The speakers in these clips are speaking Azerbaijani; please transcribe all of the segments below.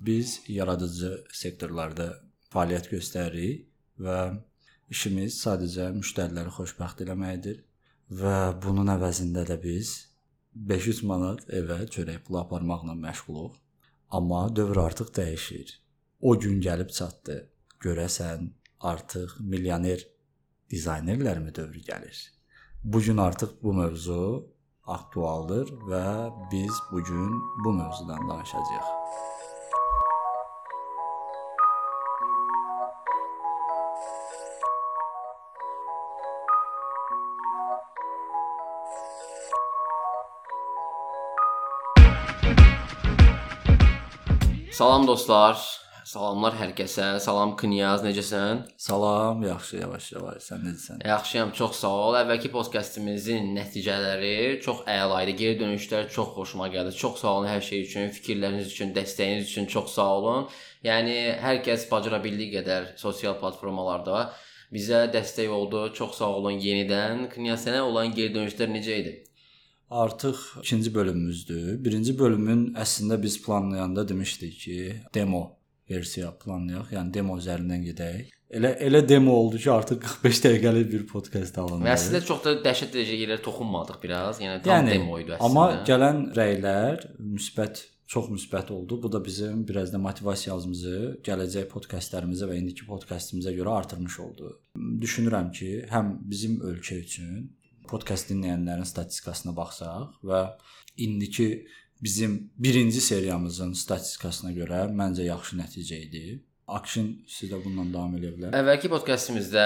Biz yaradıcı sektorlarda fəaliyyət göstəririk və işimiz sadəcə müştəriləri xoşbəxt eləməkdir və bunun əvəzində də biz 500 manat evə çörək pulu aparmaqla məşğuluq. Amma dövr artıq dəyişir. O gün gəlib çatdı. Görəsən artıq milyoner dizaynerlərmi dövrü gəlir? Bu gün artıq bu mövzu aktualdır və biz bu gün bu mövzudan danışacağıq. Salam dostlar. Salamlar hər kəsə. Salam Knyaz, necəsən? Salam, yaxşı, yavaş-yavaş. Sən necəsən? Yaxşıyam, çox sağ ol. Əvvəlki podkastımızın nəticələri çox əla idi. Geri dönüşlər çox xoşuma gəldi. Çox sağ olun hər şey üçün, fikirləriniz üçün, dəstəyiniz üçün çox sağ olun. Yəni hər kəs bacara bildiyi qədər sosial platformalarda bizə dəstək oldu. Çox sağ olun yenidən. Knyaz sənə olan geri dönüşlər necə idi? Artıq ikinci bölümümüzdür. Birinci bölümün əslində biz planlayanda demişdik ki, demo versiya planlayaq, yəni demo üzərindən gedək. Elə elə demo oldu ki, artıq 45 dəqiqəlik bir podkast alındı. Və əslində çox da dəhşət dərəcə yerlərə toxunmadıq biraz. Yəni tam yəni, demo idi əslində. Amma gələn rəylər müsbət çox müsbət oldu. Bu da bizim biraz da motivasiyamızı gələcək podkastlərimizə və indiki podkastımıza görə artırmış oldu. Düşünürəm ki, həm bizim ölkə üçün podkast dinləyənlərin statistikasına baxsaq və indiki bizim birinci seriyamızın statistikasına görə məncə yaxşı nəticə idi. Action sizdə bundan davam edə bilər. Əvvəlki podkastımızda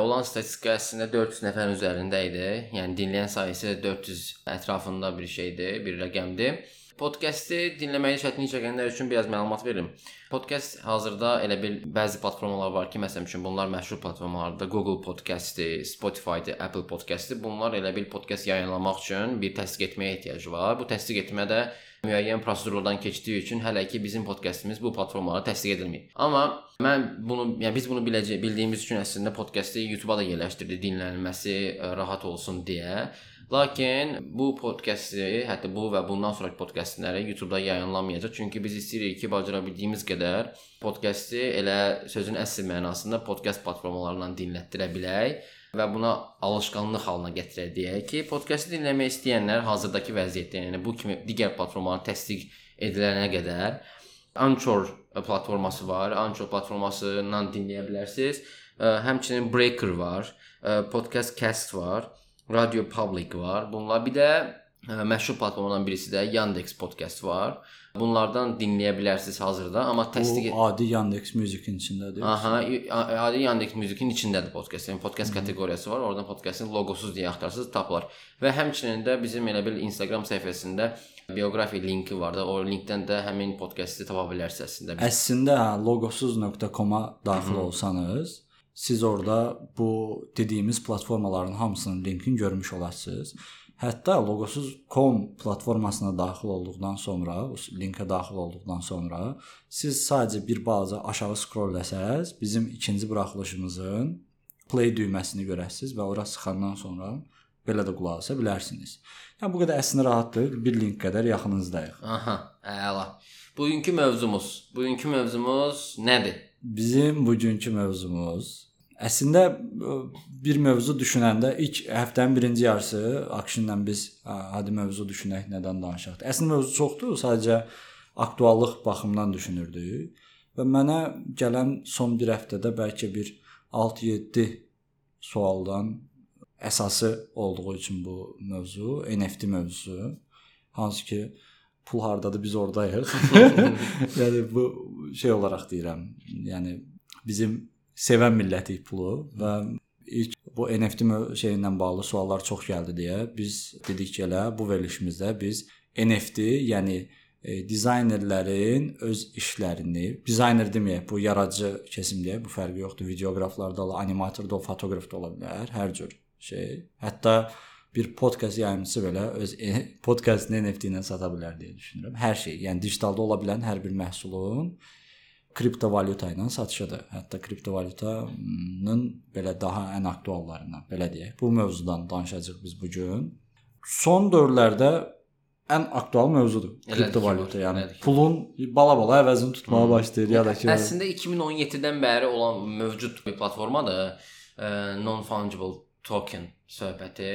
olan statistika əslində 400 nəfərin üzərində idi. Yəni dinləyən sayısı 400 ətrafında bir şeydir, bir rəqəmdir. Podkastı dinləməyi çətinlik çəkənlər üçün biraz məlumat verim. Podkast hazırda elə bil bəzi platformalar var ki, məsələn üçün bunlar məşhur platformalardır. Google Podcast-dir, Spotify-dir, Apple Podcast-dir. Bunlar elə bil podkast yayınlamaq üçün bir təsdiq etməyə ehtiyac var. Bu təsdiq etmə də müəyyən prosedurlardan keçdiyi üçün hələ ki bizim podkastımız bu platformalara təsdiq edilməyib. Amma mən bunu, yəni biz bunu biləcək, bildiyimiz üçün əslində podkastı YouTube-a da yerləşdirdik, dinlənilməsi rahat olsun deyə. Lakin bu podkastı, hətta bu və bundan sonrakı podkastləri YouTube-da yayımlanmayacaq. Çünki biz istəyirik ki, bacara bildiyimiz qədər podkastı elə sözün əsl mənasında podkast platformalarından dinlətdirə bilək və buna alışqanlıq halına gətirək deyək ki, podkastı dinləmək istəyənlər hazırdakı vəziyyətdə, yəni bu kimi digər platformaların təsdiq edilənə qədər Anchor platforması var. Anchor platformasından dinləyə bilərsiniz. Həmçinin Breaker var, Podcast Cast var. Radio Public var. Bunlar bir də məşhur platformalardan birisi də Yandex Podcast var. Bunlardan dinləyə bilərsiniz hazırda, amma təsdiq Bu adi Yandex Music-in içindədir. Aha, adi Yandex Music-in içindədir podkast. Yəni podkast kateqoriyası var. Oradan podkastın loqosuz deyə axtarsınız, tapılar. Və həmçinin də bizim elə bil Instagram səhifəsində bioqrafiya linki var da, o linkdən də həmin podkastı tapa bilərsiniz əslində. Əslində hə, logosuz.com-a daxil olsanız, siz orada bu dediyimiz platformaların hamısının linkini görmüş olasınız. Hətta logosuz.com platformasına daxil olduqdan sonra, o linkə daxil olduqdan sonra siz sadəcə bir balaca aşağı scroll etsəz, bizim ikinci buraxılışımızın play düyməsini görəsiniz və ora sıxandan sonra belə də qulaq asa bilərsiniz. Yəni bu qədər əslində rahatdır. Bir link qədər yaxınızdayıq. Aha, əla. Bugünkü mövzumuz, bugünkü mövzumuz nədir? Bizim bugünkü mövzumuz Əslində bir mövzu düşünəndə ilk həftənin birinci yarısı Akshinlə biz adi mövzu düşünək, nədən danışaq. Əslində mövzu çoxdur, sadəcə aktuallıq baxımından düşünürdük. Və mənə gələn son bir həftədə bəlkə bir 6-7 sualdan əsası olduğu üçün bu mövzu NFT mövzusu. Hansı ki pul hardadır biz ordayıq. yəni bu şey olaraq deyirəm. Yəni bizim sevən millətik pulu və ilk bu NFT şeyindən bağlı suallar çox gəldi deyə biz dedik ki, elə bu verilişimizdə biz NFT, yəni e, dizaynerlərin öz işlərini, dizayner deməyək, bu yaradıcı kesim deyə bu fərqi yoxdur. Videoqraflar da, animator da, fotoqraf da ola bilər, hər cür şey. Hətta bir podkast yayımçısı belə öz podkastını NFT ilə sata bilər deyə düşünürəm. Hər şey, yəni digitalda ola bilən hər bir məhsulun kriptovalyuta ilə satışıdır. Hətta kriptovalyutanın belə daha ən aktuallarından, belə deyək. Bu mövzudan danışacağıq biz bu gün. Son dövrlərdə ən aktual mövzudur kriptovalyuta. Yəni elədir pulun bala-bala əvəzini tutmağa başlayır ya da ki Əslində 2017-dən bəri olan mövcud bir platformadır. e, Non-fungible token söhbəti.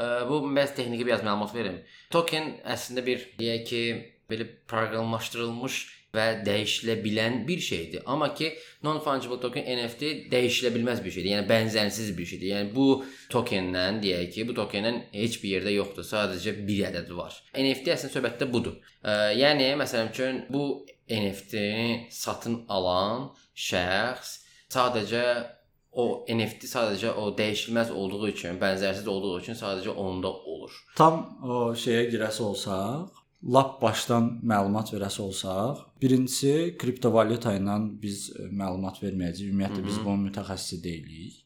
E, Bu məhz texniki biraz məlumat verim. Token əslində bir deyək ki, belə proqramlaşdırılmış və dəyişilə bilən bir şeydir. Amma ki non-fungible token NFT dəyişilə bilməz bir şeydir. Yəni bənzərsiz bir şeydir. Yəni bu tokendən deyək ki, bu tokenin heç bir yerdə yoxdur. Sadəcə bir ədədi var. NFT əslində söhbətdə budur. Ə, yəni məsələn üçün bu NFT-ni satın alan şəxs sadəcə o NFT sadəcə o dəyişilməz olduğu üçün, bənzərsiz olduğu üçün sadəcə onda olur. tam o şeyə girəsi olsaq, lap başdan məlumat verəsi olsaq, birincisi kriptovalyuta ilə biz e, məlumat verməyəcəyik. Ümumiyyətlə biz bunun mütəxəssisi deyilik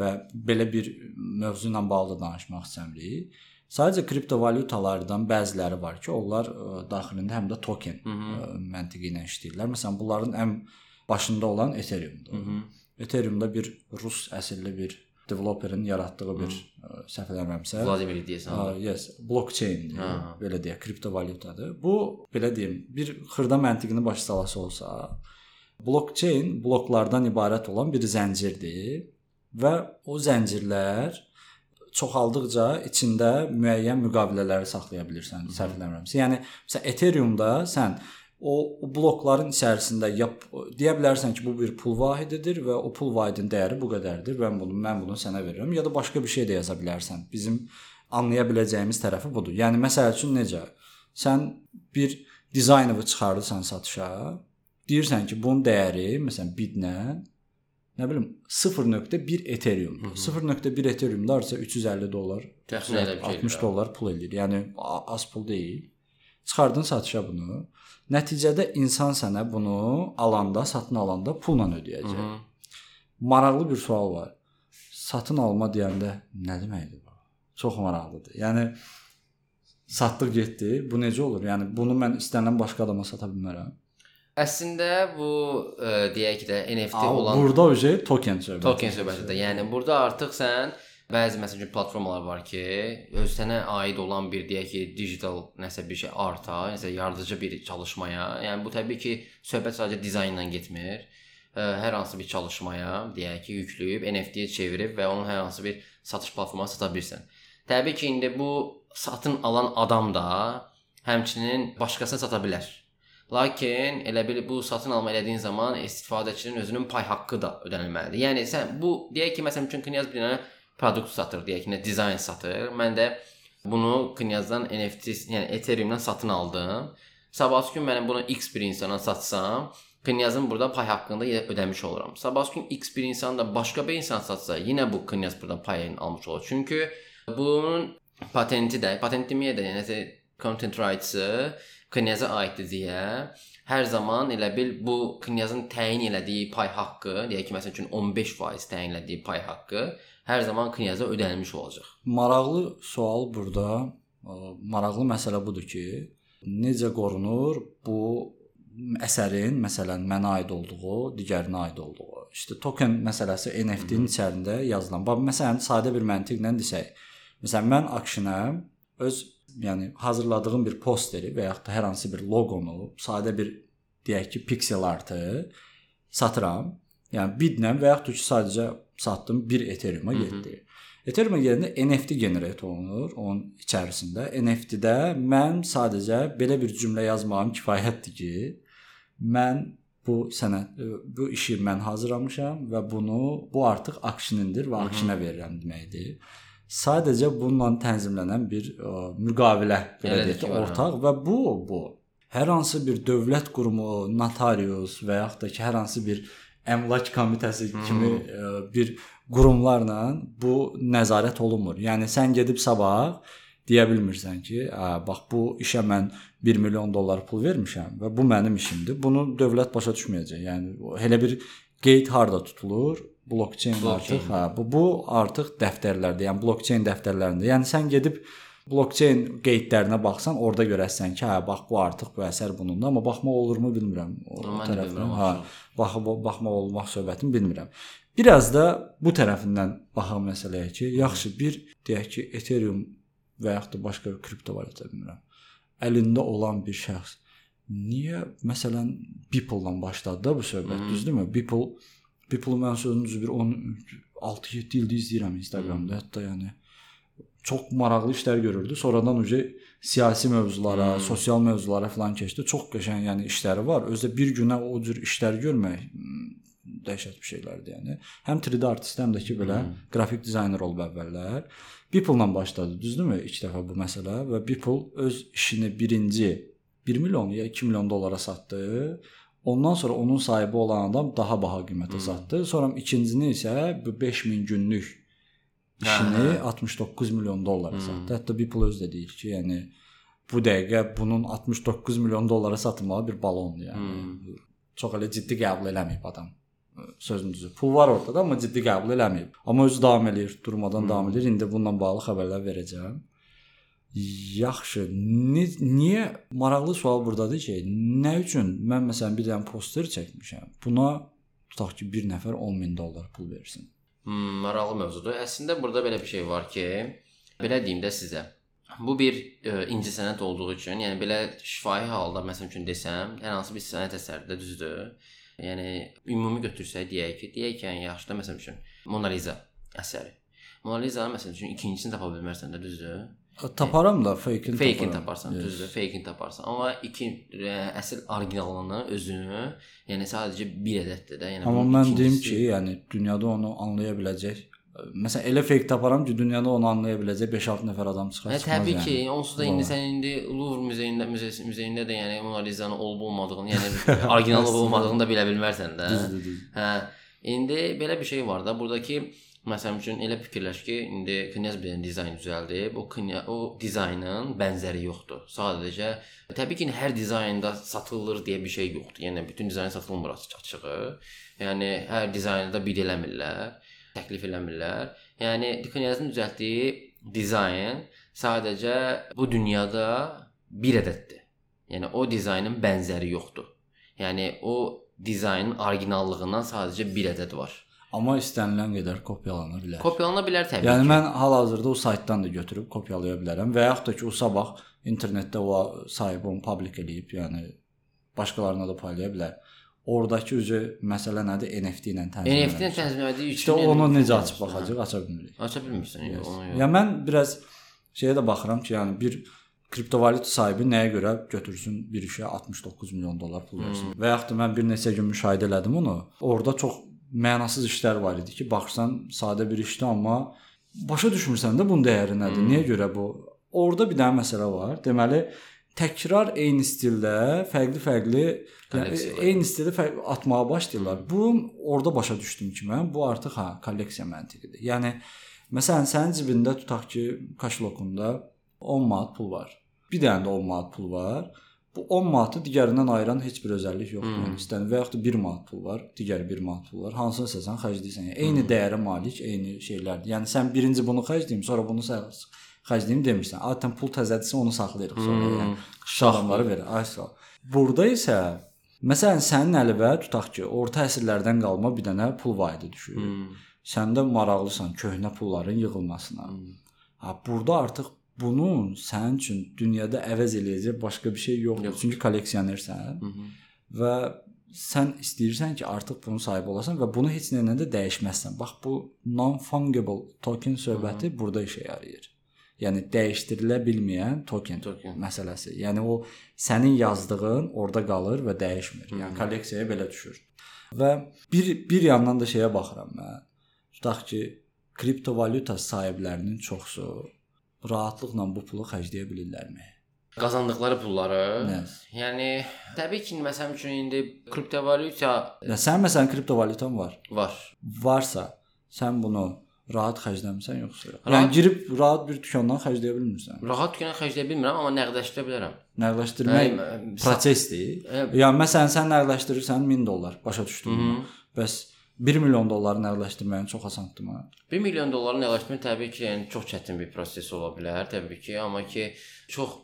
və belə bir mövzu ilə bağlı danışmaq istəmirik. Sadəcə kriptovalyutalardan bəziləri var ki, onlar ə, daxilində həm də token Hı -hı. ə, məntiqi ilə işləyirlər. Məsələn, bunların ən başında olan Ethereum-dur. Hı -hı. Ethereum-da bir rus əsilli bir developerin yaratdığı bir ə, səhv eləmirəmsə, Vladimir deyəsən. Aa, yes, blockchain Ha. belə deyək, kriptovalyutadır. Bu belə deyim, bir xırda məntiqini başa salası olsa, blockchain bloklardan ibarət olan bir zəncirdir və o zəncirlər çoxaldıqca içində müəyyən müqavilələri saxlaya bilirsən, səhv eləmirəmsə. Yəni məsələn Ethereum-da sən o, o blokların içərisində yap deyə bilərsən ki, bu bir pul vahididir və o pul vahidinin dəyəri bu qədərdir. Mən bunu mən bunu sənə verirəm ya da başqa bir şey də yaza bilərsən. Bizim anlaya biləcəyimiz tərəfi budur. Yəni məsəl üçün necə? Sən bir dizaynovu çıxardırsan satışa, deyirsən ki, bunun dəyəri məsələn bidlə nə bilim 0.1 Ethereum. 0.1 Ethereum da artıq 350 dollar, Təxminən elə bir şeydir. 60 dollar pul eləyir. Yəni az pul deyil. Çıxardın satışa bunu. Nəticədə insan sənə bunu alanda, satın alanda pulla ödəyəcək. Hı -hı. Maraqlı bir sual var. Satın alma deyəndə nə deməkdir bu? Çox maraqlıdır. Yəni satdıq getdi. Bu necə olur? Yəni bunu mən istənilən başqa adama sata bilmərəm. Əslində bu ə, deyək ki də NFT Amma olan burada şey token söhbəti. token söhbətidir. Yəni burada artıq sən bəzi məsəl üçün platformalar var ki, öz sənə aid olan bir deyək ki, digital nəsə bir şey arta, nəsə yaradıcı bir çalışmaya, yəni bu təbii ki, söhbət sadəcə dizayndan getmir. Hər hansı bir çalışmaya, deyək ki, yükləyib NFT-yə çevirib və onun hər hansı bir satış platformasına sata bilirsən. Təbii ki, indi bu satın alan adam da həmçinin başqasına sata bilər. Lakin elə bil bu satın alma elədiyin zaman istifadəçinin özünün pay haqqı da ödənilməlidir. Yəni sən bu deyək ki, məsələn üçün Knyaz bir dənə produkt satır, deyək nə dizayn satır. Mən də bunu Knyazdan NFT, yəni Ethereum-dan satın aldım. Sabahsı gün mən bunu X bir insana satsam, Knyazın burada pay haqqını da yenə ödəmiş oluram. Sabahsı gün X bir insan da başqa bir insan satsa, yenə bu Knyaz burada payını almış olur. Çünki bunun patenti də, patent deməyə də, yəni content rights-ı Knyaza aiddir deyə hər zaman elə bil bu Knyazın təyin elədiyi pay haqqı, deyək ki, məsəl üçün 15% təyin elədiyi pay haqqı hər zaman Knyaza ödənilmiş olacaq. Maraqlı sual burada, maraqlı məsələ budur ki, necə qorunur bu əsərin, məsələn, mənə aid olduğu, digərinə aid olduğu. İşte token məsələsi NFT-nin içərisində yazılan. Bax, məsələn, sadə bir məntiqlə desək, məsələn, mən Action-ə öz yəni hazırladığım bir posteri və yaxud da hər hansı bir loqonu, sadə bir deyək ki, pixel artı satıram. Yəni bidlə və yaxud da ki, sadəcə satdım 1 Ethereum-a getdi. Ethereum-a gələndə NFT generate olunur onun içərisində. NFT-də mən sadəcə belə bir cümlə yazmağım kifayətdir ki, mən bu sənət bu işi mən hazırlamışam və bunu bu artıq aksiyonundur və aksiyona verirəm deməkdir. Sadəcə bununla tənzimlənən bir ə, müqavilə belə deyək ki, var, hə. ortaq və bu bu hər hansı bir dövlət qurumu, notarius və yaxud da ki, hər hansı bir əmlak komitəsi kimi ə, bir qurumlarla bu nəzarət olunmur. Yəni sən gedib sabah deyə bilmirsən ki, "Ə, bax bu işə mən 1 milyon dollar pul vermişəm və bu mənim işimdir." Bunu dövlət başa düşməyəcək. Yəni elə bir qeyd harda tutulur? Blockchain Blockchain. artıq, hə, bu bu artıq dəftərlərdə, yəni blockchain dəftərlərində. Yəni sən gedib blockchain qeydlərinə baxsan, orada görəsən ki, hə, bax bu artıq bu əsər bunundur, amma baxmaq olurmu bilmirəm. O Mən də tərəfdən, hə, baxıb baxmaq olmaq söhbətini bilmirəm. Biraz da bu tərəfindən baxaq məsələyə ki, yaxşı bir deyək ki, Ethereum və yaxud da başqa kriptovalyuta bilmirəm. əlində olan bir şəxs niyə məsələn Beeple-dan başladı da bu söhbət, Hmm. düzdürmü? Beeple Beeple mən sözün düzü bir 10 6-7 ildir izləyirəm Instagramda, Hmm. hətta yəni çox maraqlı işlər görürdü. Sonradan uca siyasi mövzulara, Hmm. sosial mövzulara falan keçdi. Çox qəşəng yəni işləri var. Özdə bir günə o cür işlər görmək hmm, dəhşət bir şeylərdir yəni. Həm 3D artist, həm də ki belə Hmm. qrafik dizayner olub əvvəllər. Beeple-la başladı, düzdürmü? İlk dəfə bu məsələ və Beeple öz işini birinci 1 milyon ya 2 milyon dollara satdı. Ondan sonra onun sahibi olan adam daha baha qiymətə Hmm. satdı. Sonra ikincisini isə bu 5000 günlük işini Hə, hə. 69 milyon dollara Hmm. satdı. Hətta Beeple öz də deyir ki, yəni bu dəqiqə bunun 69 milyon dollara satılmağı bir balondur yəni. Hmm. Çox elə ciddi qəbul eləməyib adam. Sözün düzü. Pul var ortada, amma ciddi qəbul eləməyib. Amma özü davam eləyir, durmadan Hmm. davam eləyir. İndi bununla bağlı xəbərlər verəcəm. Yaxşı. Ni niyə maraqlı sual burdadır ki, nə üçün mən məsələn bir dənə poster çəkmişəm. Buna tutaq ki, bir nəfər 10 min dollar pul versin. Hmm, maraqlı mövzudur. Əslində burada belə bir şey var ki, belə deyim də sizə. Bu bir e, incəsənət olduğu üçün, yəni belə şifahi halda məsəl üçün desəm, hər hansı bir sənət əsərində düzdür. Yəni ümumi götürsək deyək ki, deyək ki, yəni yaxşı da məsəl üçün Mona Lisa əsəri. Mona Lisa məsəl üçün ikincisini tapa bilmərsən də düzdür. Taparam da fake-ini Fake-ini taparam. taparsan, Yes. düzdür, fake-ini taparsan. Amma iki ə, əsl orijinalını, özünü, yəni sadəcə bir ədəddir də. Yəni Amma mən deyim ikincisi- ki, yəni dünyada onu anlaya biləcək. Məsələn, elə fake taparam ki, dünyada onu anlaya biləcək 5-6 nəfər adam çıxar. Hə, təbii yəni. ki, onsuz da indi sən indi Louvre muzeyində müzesi, muzeyində də yəni Mona Lisa-nın olub olmadığını, yəni orijinal olub olmadığını da bilə bilmərsən də. Düzdür, düzdür. Hə. İndi belə bir şey var da, burdakı məsəl üçün elə fikirləş ki, indi Knyaz bir dizayn düzəldib. O o dizaynın bənzəri yoxdur. Sadəcə təbii ki, hər dizaynda satılır deyə bir şey yoxdur. Yəni bütün dizayn satılmır açıq-açığı. Yəni hər dizaynı da bir eləmirlər, təklif eləmirlər. Yəni Knyazın düzəltdiyi dizayn sadəcə bu dünyada bir ədəddir. Yəni o dizaynın bənzəri yoxdur. Yəni o dizaynın orijinallığından sadəcə bir ədəd var. Amma istənilən qədər kopyalana bilər. Kopyalana bilər təbii yəni ki. mən hal-hazırda o saytdan da götürüb kopyalaya bilərəm və yaxud da ki, o sabah internetdə o sahibi onu publik eləyib, yəni başqalarına da paylaya bilər. Oradakı üzü məsələ nədir? NFT ilə tənzimlənir. NFT-nin tənzimlədiyi üçün İşte onu yəni- necə açıb baxacaq, aça bilmirik. Aça bilmirsən yəni Yes. onu. yox. Ya mən biraz şeyə də baxıram ki, yəni bir kriptovalyuta sahibi nəyə görə götürsün bir işə 69 milyon dollar pul versin. Hmm. Və yaxud da mən bir neçə gün müşahidə elədim onu. Orda çox mənasız işlər var idi ki, baxırsan sadə bir işdir, amma başa düşmürsən də bunun dəyəri nədir? Hmm. Niyə görə bu? Orda bir dənə məsələ var. Deməli, təkrar eyni stildə fərqli-fərqli yəni, eyni stildə fərq atmağa başlayırlar. Bu orada başa düşdüm ki, mən bu artıq ha kolleksiya məntiqidir. Yəni məsələn sənin cibində tutaq ki, kaşlokunda 10 manat pul var. Bir dənə də 10 manat pul var. Bu 10 manatı digərindən ayıran heç bir özəllik yoxdur. Hmm. Yəni istənilən və yaxud da 1 manat pul var, digəri 1 manat pul var. Hansını seçsən xərcləyirsən. Yəni eyni dəyərə malik, eyni şeylərdir. Yəni sən birinci bunu xərcləyim, sonra bunu sən xərcləyim demirsən. Adətən pul təzədirsə onu saxlayırıq sonra. Hmm. Yəni Şah adamları verir. Ay sağ ol. Burada isə məsələn sənin əlinə tutaq ki, orta əsrlərdən qalma bir dənə pul vahidi düşür. Hmm. Sən də maraqlısan köhnə pulların yığılmasına. Hmm. Ha burada artıq bunun sənin üçün dünyada əvəz eləyəcək başqa bir şey yoxdur. Yox. Çünki kolleksionersən və sən istəyirsən ki, artıq bunun sahibi olasan və bunu heç nə ilə də dəyişməzsən. Bax bu non-fungible token söhbəti burada işə yarayır. Yəni dəyişdirilə bilməyən token, Token. məsələsi. Yəni o sənin yazdığın orada qalır və dəyişmir. Yəni Mhm. kolleksiyaya belə düşür. Və bir bir yandan da şeyə baxıram mən. Tutaq ki, kriptovalyuta sahiblərinin çoxusu rahatlıqla bu pulu xərcləyə bilirlərmi? Qazandıqları pulları. Nə? Yəni təbii ki, məsəl üçün indi kriptovalyuta Ya sən məsələn kriptovalyutan var. var. Varsa sən bunu rahat xərcləmirsən yoxsa? Rahat- Yəni girib rahat bir dükandan xərcləyə bilmirsən. Rahat dükana xərcləyə bilmirəm, amma nəqdləşdirə bilərəm. Nəqdləşdirmək Hə, prosesdir. Hə. Yəni məsələn sən nəqdləşdirirsən 1000 dollar, başa düşdün? Bəs 1 milyon dolları nəqdləşdirməyin çox asandır. 1 milyon dolları nəqləşdirmək təbii ki, yəni çox çətin bir proses ola bilər, təbii ki, amma ki çox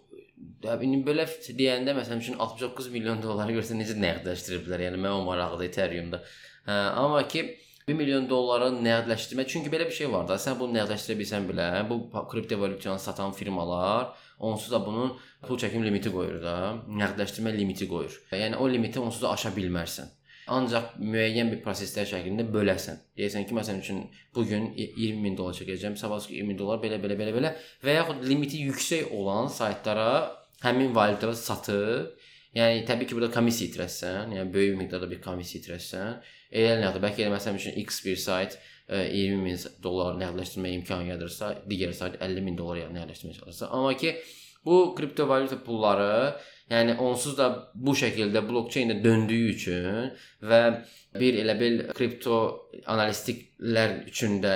Təbii belə deyəndə məsələn üçün 69 milyon dolları görsə necə nəqdləşdiriblər? Yəni mən o maraqlıdır Ethereum-da. Hə, amma ki 1 milyon dolları nəqdləşdirmək çünki belə bir şey var da, sən bunu nəqdləşdirə bilsən belə, bu kriptovalyutanı satan firmalar onsuz da bunun pul çəkim limiti qoyur da, nəqdləşdirmə limiti qoyur. Yəni o limiti onsuz da aşa bilmərsən. Ancaq müəyyən bir proseslər şəklində böləsən. Deyirsən ki, məsələn üçün bu gün 20 min dollar çəkəcəm, sabah 20 min dollar belə belə belə belə və yaxud limiti yüksək olan saytlara həmin valyutada satıb Yəni təbii ki, burada komissiya itirəsən, yəni böyük miqdarda bir komissiya itirəsən. Elə nədir? Bəlkə elə məsələn üçün X bir sayt 20 min dollar nəqdləşdirmə imkanı yaradırsa, digər sayt 50 min dollar nəqdləşdirməyə çalışırsa. Amma ki, bu kriptovalyuta pulları Yəni onsuz da bu şəkildə blokçeynə döndüyü üçün və bir elə bil kripto analistiklər üçün də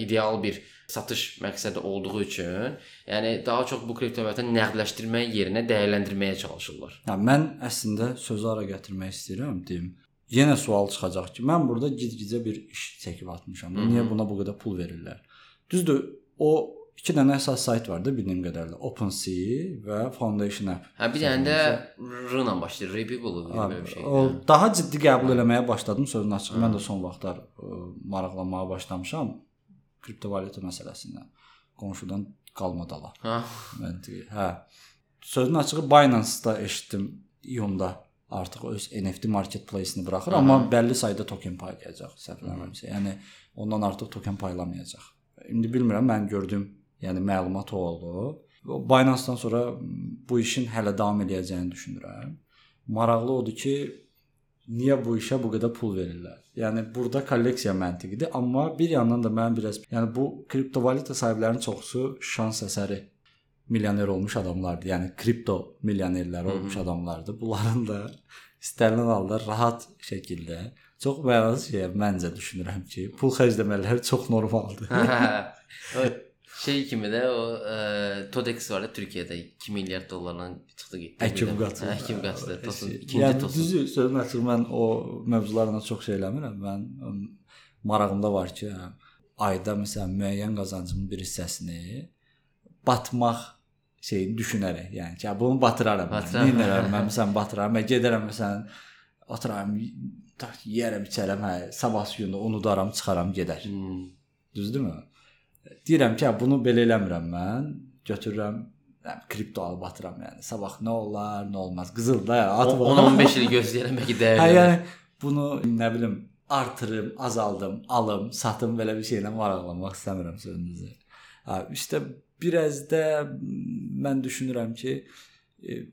ideal bir satış məqsədi olduğu üçün, yəni daha çox bu kriptovalyuta nəqdləşdirmək yerinə dəyərləndirməyə çalışırlar. Ya mən əslində sözü ara gətirmək istəyirəm, deyim. Yenə sual çıxacaq ki, mən burada gizgicə bir iş çəkib atmışam. Hı -hı. Niyə buna bu qədər pul verirlər? Düzdür, o İki dənə əsas sayt var da bildiyim qədərilə. OpenSea və Foundation App. Hə bir dənə də R ilə başlayır. Repeatable belə bir şey. O daha ciddi qəbul eləməyə başladım sözün açığı. Mən də son vaxtlar ə, maraqlanmağa başlamışam kriptovalyuta məsələsindən. Qonşudan qalmadala. Hə. Məntiqi. Hə. Sözün açığı Binance-da eşitdim iyunda artıq öz NFT marketplace-ni buraxır, Aha. amma bəlli sayda token paylayacaq, səhv eləmirəmsə. Yəni ondan artıq token paylamayacaq. İndi bilmirəm, mən gördüyüm Yəni məlumat o oldu. Binance-dan sonra bu işin hələ davam edəcəyini düşünürəm. Maraqlı odur ki, niyə bu işə bu qədər pul verirlər? Yəni burada kolleksiya məntiqidir, amma bir yandan da mən biraz, yəni bu kriptovalyuta sahiblərinin çoxusu şans əsəri milyoner olmuş adamlardır. Yəni kripto milyonerlər olmuş Hı -hı. adamlardır. Bunların da istənilən halda rahat şəkildə çox mənasız şey məncə düşünürəm ki, pul xərcləmələri çox normaldır. Şey kimi də o e, Todex var da Türkiyədə 2 milyard dollarla çıxdı getdi. Həkim qatı. Həkim qatı. Tosun ikinci yəni, tosun. Düzü sözün açığı mən o mövzularla çox şey eləmirəm. Mən marağımda var ki, ayda məsələn müəyyən qazancımın bir hissəsini batmaq şeyini düşünərək, yəni ki, bunu batıraram. Nə edərəm mən məsələn batıraram və gedərəm məsələn oturam, tak yeyərəm, içərəm, hə, sabah gündə unudaram, çıxaram, gedər. Hmm. Düzdürmü? Deyirəm ki, bunu belə eləmirəm mən. Götürürəm yəni kripto alıb atıram yəni. Sabah nə olar, nə olmaz. Qızıl da atıb 10-15 il gözləyirəm bəlkə dəyərli. Hə, yəni bunu nə bilim artırım, azaldım, alım, satım belə bir şeylə maraqlanmaq istəmirəm sözünüzü. Ha, işte biraz da mən düşünürəm ki,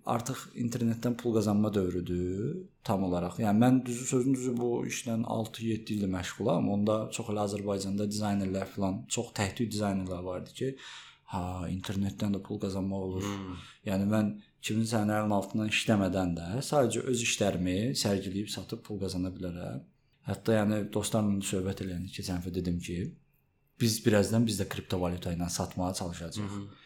artıq internetdən pul qazanma dövrüdür tam olaraq. Yəni mən düzü sözün düzü bu işlə 6-7 ildir məşğulam. Onda çox elə Azərbaycanda dizaynerlər filan, çox təhdid dizaynerlər vardı ki, ha, internetdən də pul qazanmaq olur. Hmm. Yəni mən kiminsə əlinin altından işləmədən də sadəcə öz işlərimi sərgiləyib satıb pul qazana bilərəm. Hətta yəni dostlarla söhbət eləyəndə keçən dəfə dedim ki, biz birazdan biz də kriptovalyuta ilə satmağa çalışacağıq. Hı -hı.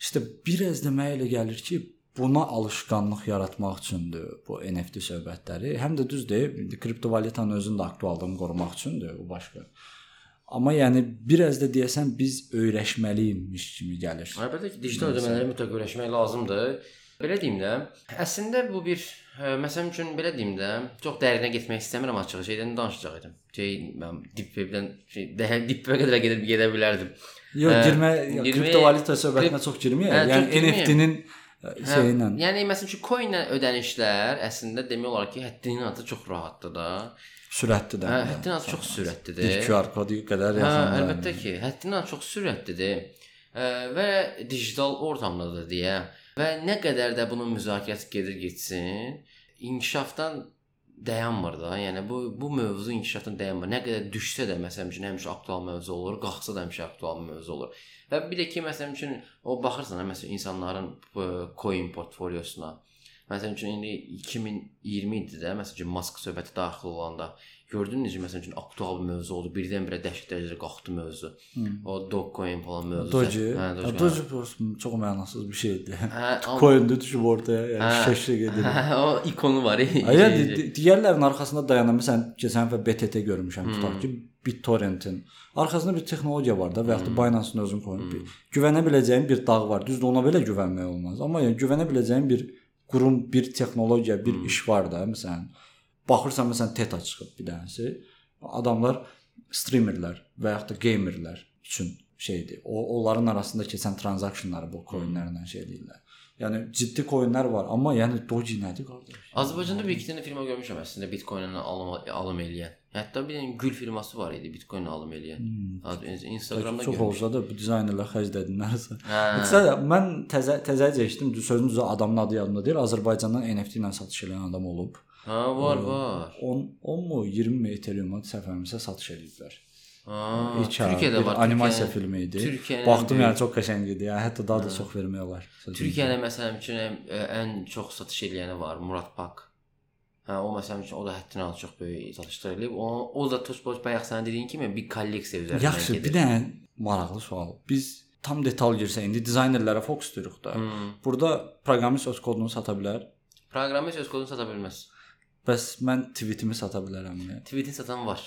İşte biraz da mənə elə gəlir ki, buna alışqanlıq yaratmaq üçündür bu NFT söhbətləri. Həm də düzdür, kriptovalyutanın özünün də aktuallığını qorumaq üçündür, bu başqa. Amma yəni biraz da deyəsən biz öyrəşməliymiş kimi gəlir. Əlbəttə ki, digital ödəmələri mütləq öyrəşmək lazımdır. Belə deyim də, əslində bu bir ə, məsələn üçün belə deyim də, çox dərinə getmək istəmirəm açığı şeydən danışacaq idim. Şey mən deep webdən şey deep webə qədər gedib gedə bilərdim. Yox, girmə, kriptovalyuta söhbətinə çox girməyək. Hə, yəni NFT-nin şeylə. Hə, yəni məsələn ki, coin-lə ödənişlər əslində demək olar ki, həddindən artıq çox rahatdır da. Sürətlidir də. Hə, həddindən artıq çox sürətlidir. Bir QR kodu qədər yaxındır. Hə, əlbəttə ki, həddindən çox sürətlidir. Ə, və digital ortamdadır deyə və nə qədər də bunun müzakirəsi gedir getsin, inkişafdan dayanmır da. Yəni bu bu mövzu inkişafdan dayanmır. Nə qədər düşsə də məsələn üçün həmişə aktual mövzu olur, qalxsa da həmişə aktual mövzu olur. Və bir də ki, məsələn üçün o baxırsan, məsələn insanların coin portfolyosuna. Məsələn üçün indi 2020 idi də, məsələn Mask söhbəti daxil olanda Gördün necə məsəl üçün aktual bir mövzu oldu. Birdən-birə dəhşət dərəcədə qalxdı mövzu. Hmm. O Dogecoin falan mövzusu. Doge. Hə, Doge. Doge çox mənasız bir şeydir. Hə, coin-də düşüb ortaya, yəni şəşə gedir. Hə, o ikonu var. Ay, digərlərinin arxasında dayanan məsələn keçən dəfə BTT görmüşəm tutaq ki, BitTorrent-in arxasında bir texnologiya var da və yaxud da Binance-ın özünün qoyub bir güvənə biləcəyin bir dağ var. Düzdür, ona belə güvənmək olmaz. Amma yəni güvənə biləcəyin bir qurum, bir texnologiya, bir iş var da, məsələn Baxırsan məsələn TET çıxıb bir dənəsi. Adamlar streamerlər və yaxud da gamerlər üçün şeydir. O onların arasında keçən transaksiyonları bu coinlərlə şey deyirlər. Yəni ciddi coinlər var, amma yəni Doge nədir qardaş? Azərbaycanda bir iki dənə firma görmüşəm əslində Bitcoin-lə alım alım eləyən. Hətta bir dənə gül firması var idi Bitcoin-lə alım eləyən. Hmm. Instagramda çox olsa da bu dizaynerlər xərclədinlərsə. Hə. Qısaca mən təzə təzəcə eşitdim, sözün düzü adamın adı yadımda deyil. Azərbaycandan NFT ilə satış edən adam olub. Ha, var, var. 10 10 mu 20 mi Ethereum-a səhvərimsə satış ediblər. Ha, Türkiyədə var. animasiya Türkiyə- filmi idi. Türkiyənin Baxdım yəni çox qəşəng idi. Yəni hətta daha da çox vermək olar. Türkiyədə məsələn üçün ən, çox satış ediləni var Murat Pak. Hə, o məsələn üçün o da həddindən az çox böyük satışlar eləyib. O, o da Tospot bayaq sən dediyin kimi bir kolleksiya üzərindən Yaxşı, bir dənə maraqlı sual. Biz tam detal girsək, indi dizaynerlərə fokuslayırıq da. Hmm. Burada proqramist öz kodunu sata bilər. Proqramist öz kodunu sata bilməz. Bəs mən tweetimi sata bilərəmmi? Tweetin satan var.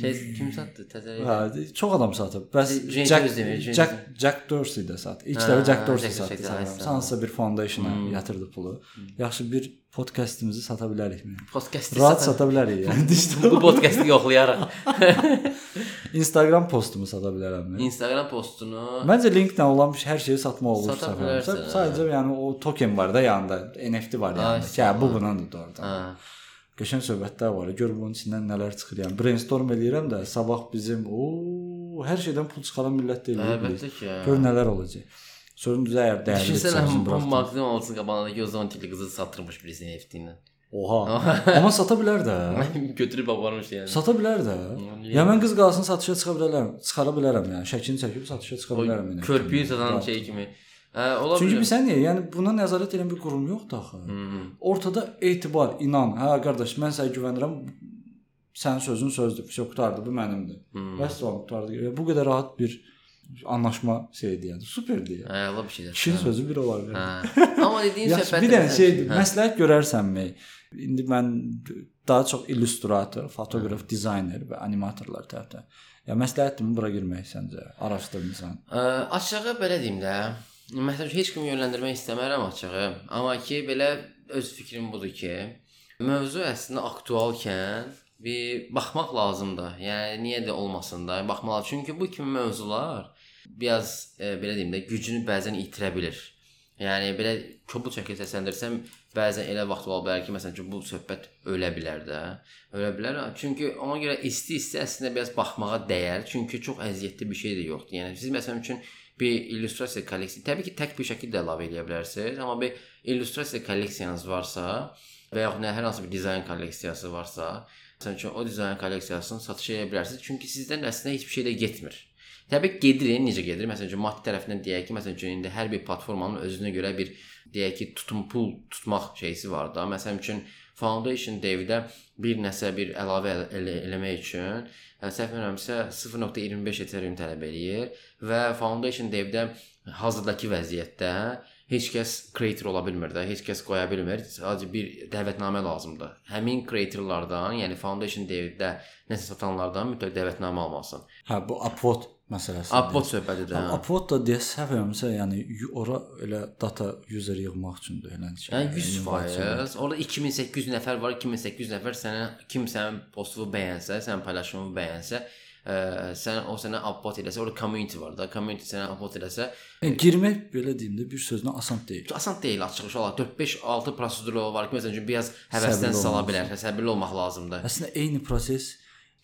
Şey kim satdı? Təzə. Hə, çox adam satıb. Bəs Jack, demir, Jack. Jack Dorsey də sat. İlk dəfə Jack Dorsey satdı. Hansısa bir foundationa Hmm. yatırdı pulu. Yaxşı bir podkastımızı sata bilərikmi? Podkastı Rahat sata bilərik yəni. Bu podkastı yoxlayaraq. Instagram postumu sata bilərəmmi? Instagram postunu Məncə linklə olan hər şeyi satmaq olur. Sata bilərsən. Sadəcə yəni o token var da yanında, NFT var yanında. Hə, bu bunundur doğrudan. Hə. Qəşəng söhbətlər var. Gör bunun içindən nələr çıxır. Yəni brainstorm eləyirəm də sabah bizim o hər şeydən pul çıxaran millət deyil. Əlbəttə ki. Gör nələr olacaq. Sözün düzə əgər dəyərli Düşünsənə çıxsın bu mağazanın olsun qabağındakı o zaman qızı satırmış birisi NFT-ilə. Oha. Amma sata bilər də. Götürüb aparmış yəni. Sata bilər də. Ya mən qız qalsın satışa çıxa bilərəm. Çıxara bilərəm yəni. Şəklini çəkib satışa çıxa bilərəm yəni. Körpüyü satan şey kimi. Hə, ola Çünki bilər. bilsən niyə? Yəni buna nəzarət edən bir qurum yoxdur axı. Mhm. Ortada etibar, inan. Hə qardaş, mən sənə güvənirəm. Sənin sözün sözdür. Vəsə qutardı, bu mənimdir. O qutardı. Bu qədər rahat bir anlaşma şeydir yəni. Superdir. Yəni. Hə, ola bir şeydir. Kişinin sözü bir olar. Hə. Amma dediyin söhbət bir dənə şeydir. Hə. Məsləhət görərsənmi? İndi mən daha çox illüstrator, fotoqraf, dizayner və animatorlar tərəfdən. Ya məsləhətimi bura girmək səncə? Araşdırmısan. Ə, açığı belə deyim də. Məsələn, heç kimi yönləndirmək istəmirəm açığı. Amma ki, belə öz fikrim budur ki, mövzu əslində aktualkən bir baxmaq lazımdır. Yəni niyə də olmasın da, baxmalı. Çünki bu kimi mövzular biraz e, belə deyim də gücünü bəzən itirə bilir. Yəni belə kobud şəkildə səsləndirsəm, bəzən elə vaxt ola bilər ki, məsələn ki, bu söhbət ölə bilər də. Ölə bilər. Çünki ona görə isti-isti əslində biraz baxmağa dəyər. Çünki çox əziyyətli bir şey də yoxdur. Yəni siz məsələn üçün bir illüstrasiya kolleksiyası, təbii ki, tək bir şəkildə əlavə edə bilərsiniz, amma bir illüstrasiya kolleksiyanız varsa və yaxud nə hər hansı bir dizayn kolleksiyası varsa, məsələn üçün o dizayn kolleksiyasını satışa edə bilərsiniz. Çünki sizdən əslində heç bir şey də getmir. Təbii ki, gedir, necə gedir? Məsələn üçün maddi tərəfindən deyək ki, məsələn üçün indi hər bir platformanın özünə görə bir deyək ki, tutum pul tutmaq şeysi var da. Məsələn üçün Foundation Devdə bir nəsə bir əlavə el elə eləmək üçün hə, səhv etmirəmsə 0.25 Ethereum tələb eləyir və Foundation Devdə hazırdakı vəziyyətdə heç kəs creator ola bilmir də, heç kəs qoya bilmir. Sadəcə bir dəvətnamə lazımdır. Həmin creatorlardan, yəni Foundation Devdə nəsə satanlardan mütləq dəvətnamə almalısan. Hə, bu upvote məsələsi. Upvote söhbətidir. hə. Upvote da eləmirəmsə, yəni ora elə data user yığmaq üçündür elə şey. Yəni 100%. Orada 2800 nəfər var, 2800 nəfər sənə kim sənin postunu bəyənsə, sənin paylaşımını bəyənsə, ə, sən o sənə upvote eləsə, orada community var da, community sənə upvote eləsə, Yəni girmək belə deyim də bir sözlə asan deyil. asan deyil açıq olaraq 4-5 6 proseduru var ki, məsələn biraz həvəsdən sala bilər, səbirli olmaq lazımdır. Əslində eyni proses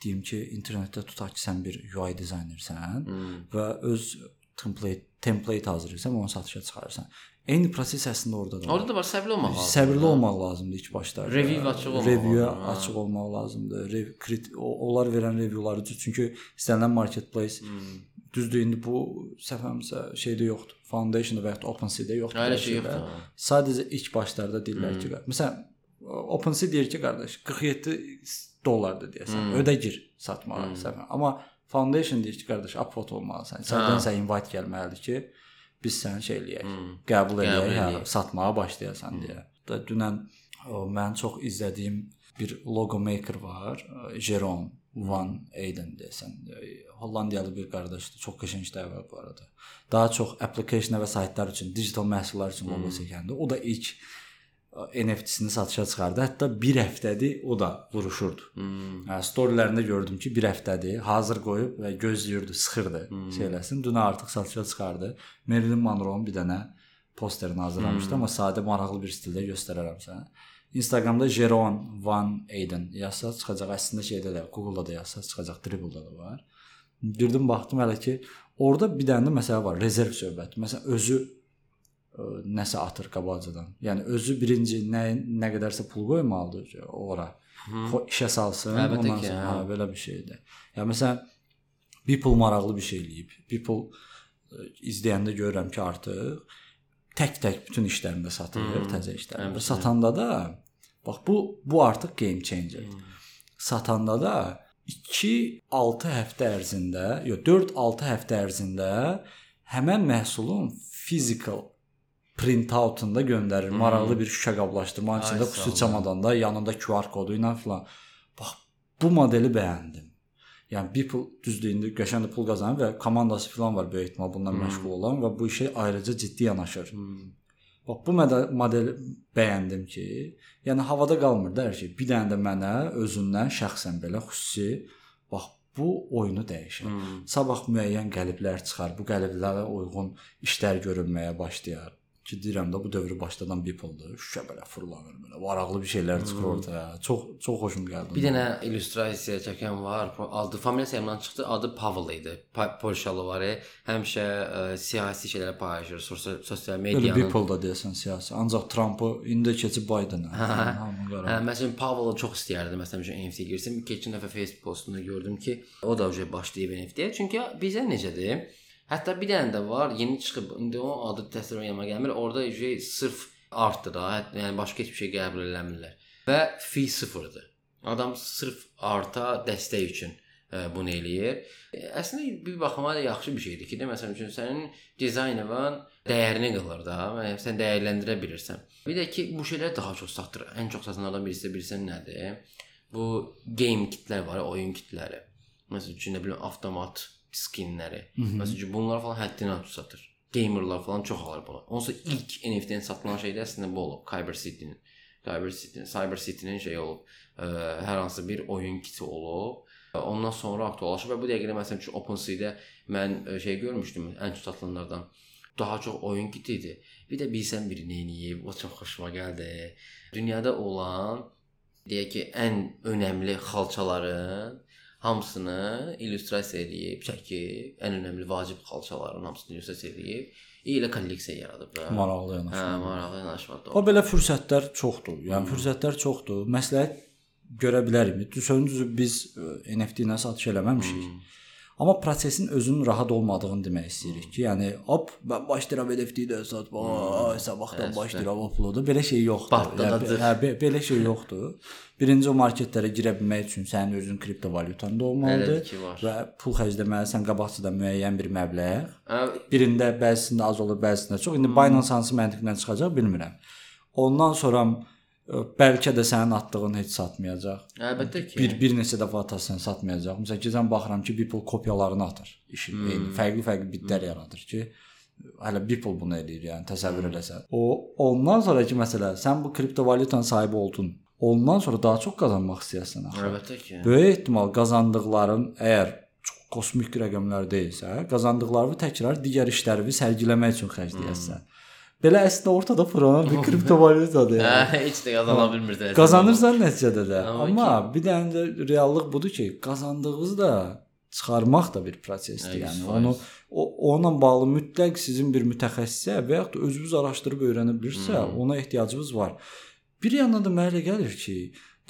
deyim ki, internetdə tutaq ki, sən bir UI dizaynersən Hmm. və öz template template hazırlayırsan, onu satışa çıxarırsan. Eyni proses əslində orada da var. Orada da var, səbirli olmaq lazımdır. Səbirli olmaq lazımdır ilk başlarda. Review açıq olmaq Review hə. açıq olmaq lazımdır. Rev, krit, onlar verən reviewları çünki istənilən marketplace Hmm. düzdür indi bu səhvəmsə şeydə yoxdur. Foundation-da və ya OpenSea-də yoxdur. Belə şey yoxdur. Sadəcə ilk başlarda deyirlər Hmm. ki, məsələn OpenSea deyir ki, qardaş 47 dollardır deyəsən. Hmm. Ödə gir satmağa Hmm. səhvən. Amma Foundation deyir ki, qardaş upvote olmalısan. Səndən sən invite gəlməlidir ki, biz səni şey eləyək. Hmm. Qəbul eləyək, hə, satmağa başlayasan deyə. Da dünən o, mən çox izlədiyim bir logo maker var, e, Jerome Van Eyden desən. Hollandiyalı bir qardaşdır. Çox qəşəng işlər var bu arada. Daha çox application və saytlar üçün, digital məhsullar üçün logo çəkəndə o da ilk NFT-sini satışa çıxardı. Hətta 1 həftədir o da vuruşurdu. Hmm. Hə, storylərində gördüm ki, 1 həftədir, hazır qoyub və gözləyirdi, sıxırdı hmm. şeyləsin. Dünə artıq satışa çıxardı. Marilyn Monroe-nun bir dənə posterini hazırlamışdı, hmm. amma sadə maraqlı bir stildə göstərərəm sənə. Instagramda Jeron Van Eyden yazsa çıxacaq. Əslində şeydə də Google-da da yazsa çıxacaq, Dribbble-da da var. Girdim baxdım hələ ki, orada bir dənə də məsələ var, rezerv söhbəti. Məsələn, özü nəsə atır qabaqcadan. Yəni özü birinci nə nə qədərsə pul qoymalıdır ora. Hı. işə salsın, Əlbəttə ondan sonra hə. hə, belə bir şeydir. Ya məsələn People maraqlı bir şey eləyib. People izləyəndə görürəm ki, artıq tək-tək bütün işlərində satır, Hı. təzə işlərində. Əlbəttə. Satanda da bax bu bu artıq game changer. Satanda da 2-6 həftə ərzində, yox 4-6 həftə ərzində həmin məhsulun physical print outunda göndərir. Maraqlı bir şüşə qablaşdırmanın içində xüsusi çamadanda yanında QR kodu ilə filan. Bax bu modeli bəyəndim. Yəni People düzdür indi qəşəng pul qazanır və komandası filan var böyük ehtimal bundan Hmm. məşğul olan və bu işə ayrıca ciddi yanaşır. Hmm. Bax bu model, modeli bəyəndim ki, yəni havada qalmır da hər şey. Bir dənə də mənə özündən şəxsən belə xüsusi bax bu oyunu dəyişir. Hmm. Sabah müəyyən qəliblər çıxar. Bu qəliblərə uyğun işlər görünməyə başlayar ki, deyirəm də bu dövrü başladan bip oldu. Şüşə belə fırlanır belə. Varaqlı bir şeylər çıxır hmm. ortaya. Çox çox xoşum gəldi. Bir dənə illüstrasiya çəkən var. Adı familiyası Ermənidən çıxdı. Adı Pavel idi. Polşalı var. Həmişə ə, siyasi şeylərə paylaşır sosial, sosial medianın. Belə bip oldu deyəsən siyasi. Ancaq Trampı indi keçib Bidenə. Hə, hə. hə məsələn Pavelu çox istəyərdi məsələn üçün NFT girsin. Keçən dəfə Facebook postunu gördüm ki, o da başlayıb NFT-yə. Çünki bizə necədir? Hətta bir dənə də var, yeni çıxıb. İndi o adı təsvir etmə gəlmir. Orada şey sırf artdır da, yəni başqa heç bir şey qəbul eləmirlər. Və fi sıfırdır. Adam sırf arta dəstək üçün ə, bunu eləyir. E, Əslində bir baxıma da yaxşı bir şeydir ki, də məsələn üçün sənin dizaynın dəyərini qılır da, və sən dəyərləndirə bilirsən. Bir də ki, bu şeylər daha çox satır. Ən çox satanlardan birisi bilirsən nədir? Bu game kitlər var, oyun kitləri. Məsələn üçün nə bilim avtomat skinləri. Məsələn üçün bunlar falan həddindən artıq satır. Gamerlar falan çox alır bunu. Onsuz ilk NFT-dən satılan şey də əslində bu olub, Kyber City-nin. Kyber City-nin, Cyber City-nin şey olub, ə, hər hansı bir oyun kiti olub. Ondan sonra aktuallaşıb və bu dəqiqədə məsələn üçün OpenSea-də mən şey görmüşdüm, ən çox satılanlardan daha çox oyun kiti idi. Bir də bilsən biri nə eləyib, o çox xoşuma gəldi. Dünyada olan deyək ki, ən önəmli xalçaların hamısını illüstrasiya edib, çəkib, ən önəmli vacib xalçaların hamısını illüstrasiya edib, elə kolleksiya yaradıb da. Maraqlı Hə, yanaşma. maraqlı yanaşmadır. O belə fürsətlər çoxdur. Yəni fürsətlər çoxdur. Məsləhət görə bilərəm. Düzü biz ə, NFT ilə satış eləməmişik. Amma prosesin özünün rahat olmadığını demək istəyirik ki, yəni hop mən başlayıram NFT-də satmağa, sabahdan Bəs, başlayıram uploada. Belə şey yoxdur. Yəni, hə, be, belə şey yoxdur. Birinci o marketlərə girə bilmək üçün sənin özün kriptovalyutan da olmalıdır və pul xərcləməlisən qabaqcadan müəyyən bir məbləğ. Birində bəzisində az olur, bəzisində çox. İndi Binance hansı məntiqlə çıxacaq bilmirəm. Ondan sonra bəlkə də sənin atdığın heç satmayacaq. əlbəttə ki. Bir bir neçə dəfə atasan satmayacaq. Məsələn, keçən baxıram ki, Beeple kopyalarını atır. İşin hmm. eyni fərqli-fərqli bitlər yaradır ki, hələ Beeple bunu eləyir, yəni təsəvvür eləsən. O ondan sonraki məsələ, sən bu kriptovalyutanın sahibi oldun. Ondan sonra daha çox qazanmaq istəyirsən axı. Əlbəttə ki. Böyük ehtimal qazandıqların əgər çox kosmik rəqəmlər deyilsə, qazandıqlarını təkrar digər işlərini sərgiləmək üçün xərcləyəsən. Belə əslində ortada fırlanan bir kriptovalyutadır. Hə, yəni. heç də qazana bilmirdi. Qazanırsan nəticədə də. Amma Amma bir dənə də reallıq budur ki, qazandığınızı da çıxarmaq da bir prosesdir. Hə, Yəni 100%. onu o onunla bağlı mütləq sizin bir mütəxəssisə və yaxud da özünüz araşdırıb öyrənə bilirsə, ona ehtiyacınız var. Bir yandan da mənə elə gəlir ki,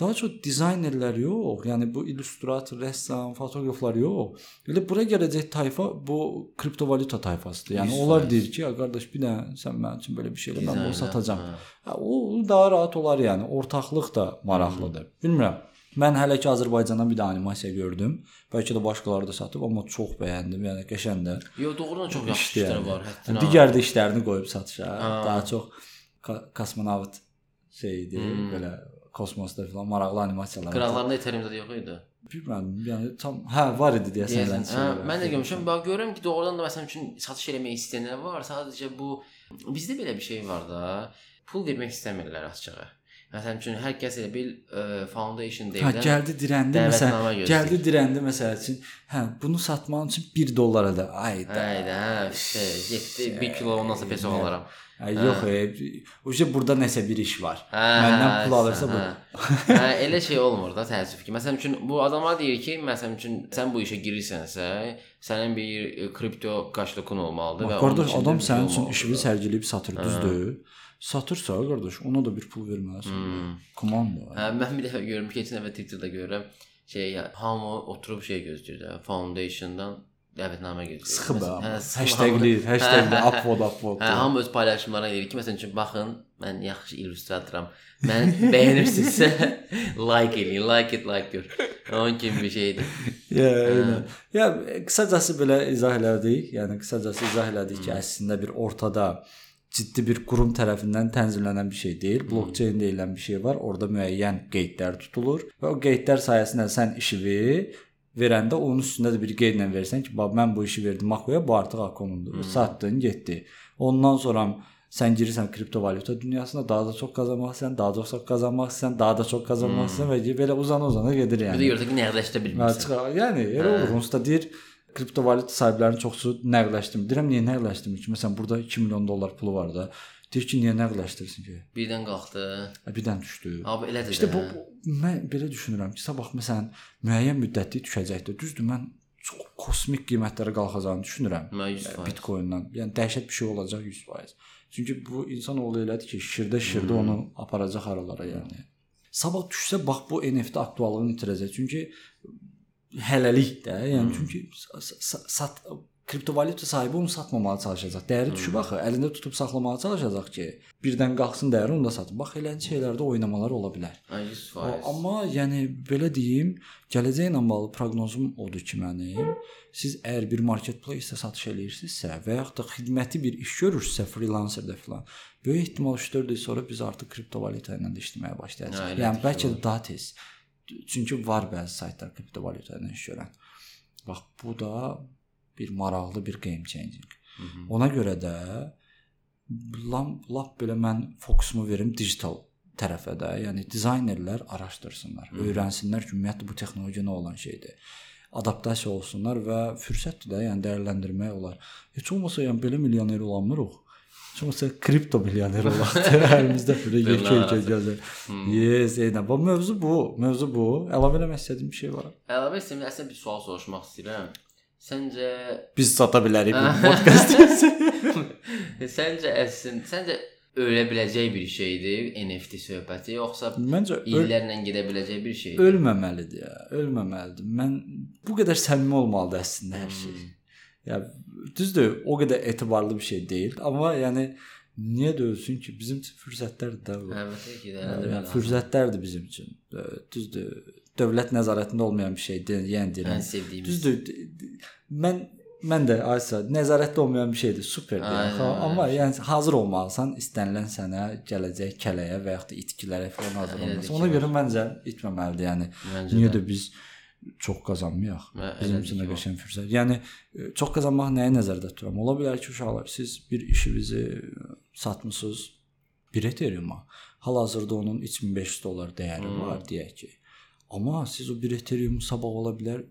daha çox dizaynerlər yox, yəni bu illüstrator, rəssam, fotoqraflar yox. Elə bura gələcək tayfa bu kriptovalyuta tayfasıdır. Yəni 100%. onlar deyir ki, "Ya qardaş, bir dənə sən mənim üçün belə bir şey elə mən bunu satacağam." hə. Hə, o daha rahat olar yəni. Ortaqlıq da maraqlıdır. Bilmirəm. Mən hələ ki Azərbaycandan bir də animasiya gördüm. Bəlkə də başqaları da satıb, amma çox bəyəndim. Yəni qəşəngdir. Yo, doğrudan çox yaxşı İşdir işlər yəni. var, həddindən. Digər də işlərini qoyub satışa. Ha. Daha çox kosmonavt şeydi, Hmm. belə kosmosda falan maraqlı animasiyalar. Qıraqlarında Ethereum-da yox idi. Bilmirəm, yəni tam hə var idi deyəsən. Deyəsən, hə, olaraq. mən də görmüşəm. Bax görürəm ki, doğrudan da məsəl üçün satış eləmək istəyənlər var. Sadəcə bu bizdə belə bir şey var da. pul vermək istəmirlər açığı. Məsələn üçün hər kəs elə bil ə, foundation Hə, deyilən gəldi dirəndi məsələn, gəldi dirəndi məsəl üçün, hə, bunu satmaq üçün 1 dollara da. Ayda. Hə, işte, getdi 1 kilo ondan sonra peso alaram. Ay yox, e, uje burada nəsə bir iş var. Hə, Məndən hə, pul alırsa bu. hə. hə, elə şey olmur da təəssüf ki. Məsələn üçün bu adamlar deyir ki, məsələn üçün sən bu işə girirsənsə, sənin bir e, kripto qaşlıqın olmalıdır və içində adam şey sənin üçün işini sərgiləyib satır, düzdür? Satırsa, qardaş, ona da bir pul verməlisən. Hmm. Komanda. Hə, mən bir dəfə görürəm, keçən dəfə Twitterdə görürəm, şey ya, hamı oturub şey gözləyir də, foundationdan dəvətnamə gözləyir. Sıxı bə. Məsələn, hə, Hashtagli, hashtagli upvote, upvote. Hə, hamı öz paylaşımlarına deyir ki, məsələn üçün baxın, mən yaxşı illüstratoram. Mən bəyənirsinizsə like eləyin, like it, like gör. Onun kimi bir şeydir. Ya, eynən. Ya qısacası belə izah elədik. Yəni qısacası izah elədik ki, əslində bir ortada ciddi bir qurum tərəfindən tənzimlənən bir şey deyil. Blockchain deyilən bir şey var. Orada müəyyən qeydlər tutulur və o qeydlər sayəsində sən işini verəndə onun üstündə də bir qeydlə versən ki, bax mən bu işi verdim Akoya, bu artıq Akomundur. Satdın, getdi. Ondan sonra sən girirsən kriptovalyuta dünyasına, daha da çox qazanmaq istəyirsən, daha da çox qazanmaq istəyirsən, daha da çox qazanmaq istəyirsən və belə uzana-uzana gedir Bir yəni. də görürsən ki, nəqdləşdirə Hə, bilmirsən. Yəni elə olur. Onsuz da deyir kriptovalyuta sahiblərinin çoxusu nəqdləşdirmir. Deyirəm niyə nəqdləşdirmir ki? Məsələn, burada 2 milyon dollar pulu var da. Deyir ki, niyə nəqdləşdirsin ki? Birdən qalxdı. Hə, Birdən düşdü. Abi elədir. İşte bu, bu mən belə düşünürəm ki, sabah məsələn müəyyən müddətli düşəcəkdir. Düzdür, mən çox kosmik qiymətlərə qalxacağını düşünürəm. 100%. Bitcoin-dan. Yəni dəhşət bir şey olacaq 100%. Çünki bu insan oğlu elədir ki, şirdə şirdə onu aparacaq aralara yəni. Sabah düşsə bax bu NFT aktuallığını itirəcək. Çünki hələlik də, yəni çünki sa- sa- sat kriptovalyuta sahibi onu satmamağa çalışacaq. Dəyəri düşüb axı, əlində tutub saxlamağa çalışacaq ki, birdən qalxsın dəyəri onu da satın. Bax elə şeylərdə oynamalar ola bilər. Ay, 100%. Amma yəni belə deyim, gələcəklə bağlı proqnozum odur ki, mənim siz əgər bir marketplace-də satış eləyirsinizsə və yaxud da xidməti bir iş görürsünüzsə, freelancer-də filan, böyük ehtimal 3-4 il sonra biz artıq kriptovalyuta ilə də işləməyə Hə, başlayacağıq. elədir Yəni bəlkə də var. daha tez. Çünki var bəzi saytlar kriptovalyuta ilə iş görən. Bax bu da bir maraqlı bir game changing. Mhm. Ona görə də lap, belə mən fokusumu verim digital tərəfə də. Yəni dizaynerlər araşdırsınlar, öyrənsinlər ki, ümumiyyətlə bu texnologiya nə olan şeydir. Adaptasiya olsunlar və fürsətdir də, yəni dəyərləndirmək olar. Heç olmasa yəni belə milyoner olanmırıq. Olmasa kripto milyoner olaq. Əlimizdə belə yekə-yekə gəzir. Yes, eynən. Bu mövzu bu, mövzu bu. Əlavə eləmək istədiyim bir şey var. Əlavə istəyirəm, əslində bir sual soruşmaq istəyirəm. Səncə Biz sata bilərik bu podkastı. səncə əslində səncə ölə biləcək bir şeydir NFT söhbəti yoxsa Məncə illərlə gedə biləcək bir şeydir? ölməməlidir ya, ölməməlidir. Mən bu qədər səmimi olmalıdır əslində hər şey. Ya düzdür, o qədər etibarlı bir şey deyil, amma yəni niyə də ölsün ki, bizim üçün fürsətlərdir də bu. Əlbəttə ki, Yəni dəyərləndirmək. fürsətlərdir bizim üçün. Düzdür, dövlət nəzarətində olmayan bir şeydir, yəni Ən deyirəm. sevdiyimiz. Düzdür. Mən mən də aysa nəzarətdə olmayan bir şeydir, superdir. Aynen, aynen. Amma yəni hazır olmalısan istənilən sənə gələcək kələyə və yaxud da itkilərə falan hazır olmalısan. Ona görə məncə itməməlidir. Yəni Məncə niyə də. də biz çox qazanmayaq? Hə, Bizim üçün də qəşəng fürsət. Yəni e, çox qazanmaq nəyə nəzərdə tuturam? Ola bilər ki, uşaqlar siz bir işinizi satmısınız bir Ethereum-a. Hal-hazırda onun 3500 dollar dəyəri Hmm. var deyək ki. Amma siz o bir Ethereum sabah ola bilər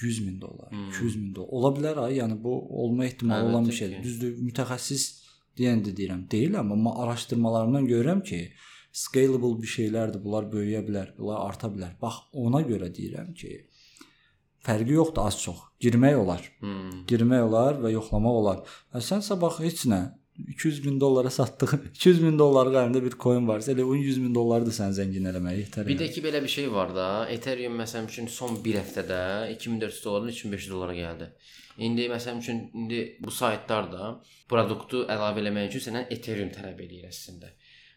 100 min dollar, Hmm. 200 min dollar. Ola bilər ay, yəni bu olma ehtimalı olan bir Əlbəttə şeydir. ki. Düzdür, mütəxəssis deyən də deyirəm, deyiləm, amma araşdırmalarımdan görürəm ki, scalable bir şeylərdir. Bunlar böyüyə bilər, bunlar arta bilər. Bax, ona görə deyirəm ki, fərqi yoxdur az çox. Girmək olar. Hmm. Girmək olar və yoxlamaq olar. Hə sən sabah heç nə 200 min dollara satdığın 200 min dollarlıq əlində bir coin varsa, elə onun 100 min dolları da səni zəngin eləməyə yetər. Bir yəni. də ki belə bir şey var da, Ethereum məsələn üçün son 1 həftədə 2400 dollardan 3500 dollara gəldi. İndi məsələn üçün indi bu saytlar da produktu əlavə eləmək üçün səndən Ethereum tələb eləyir əslində.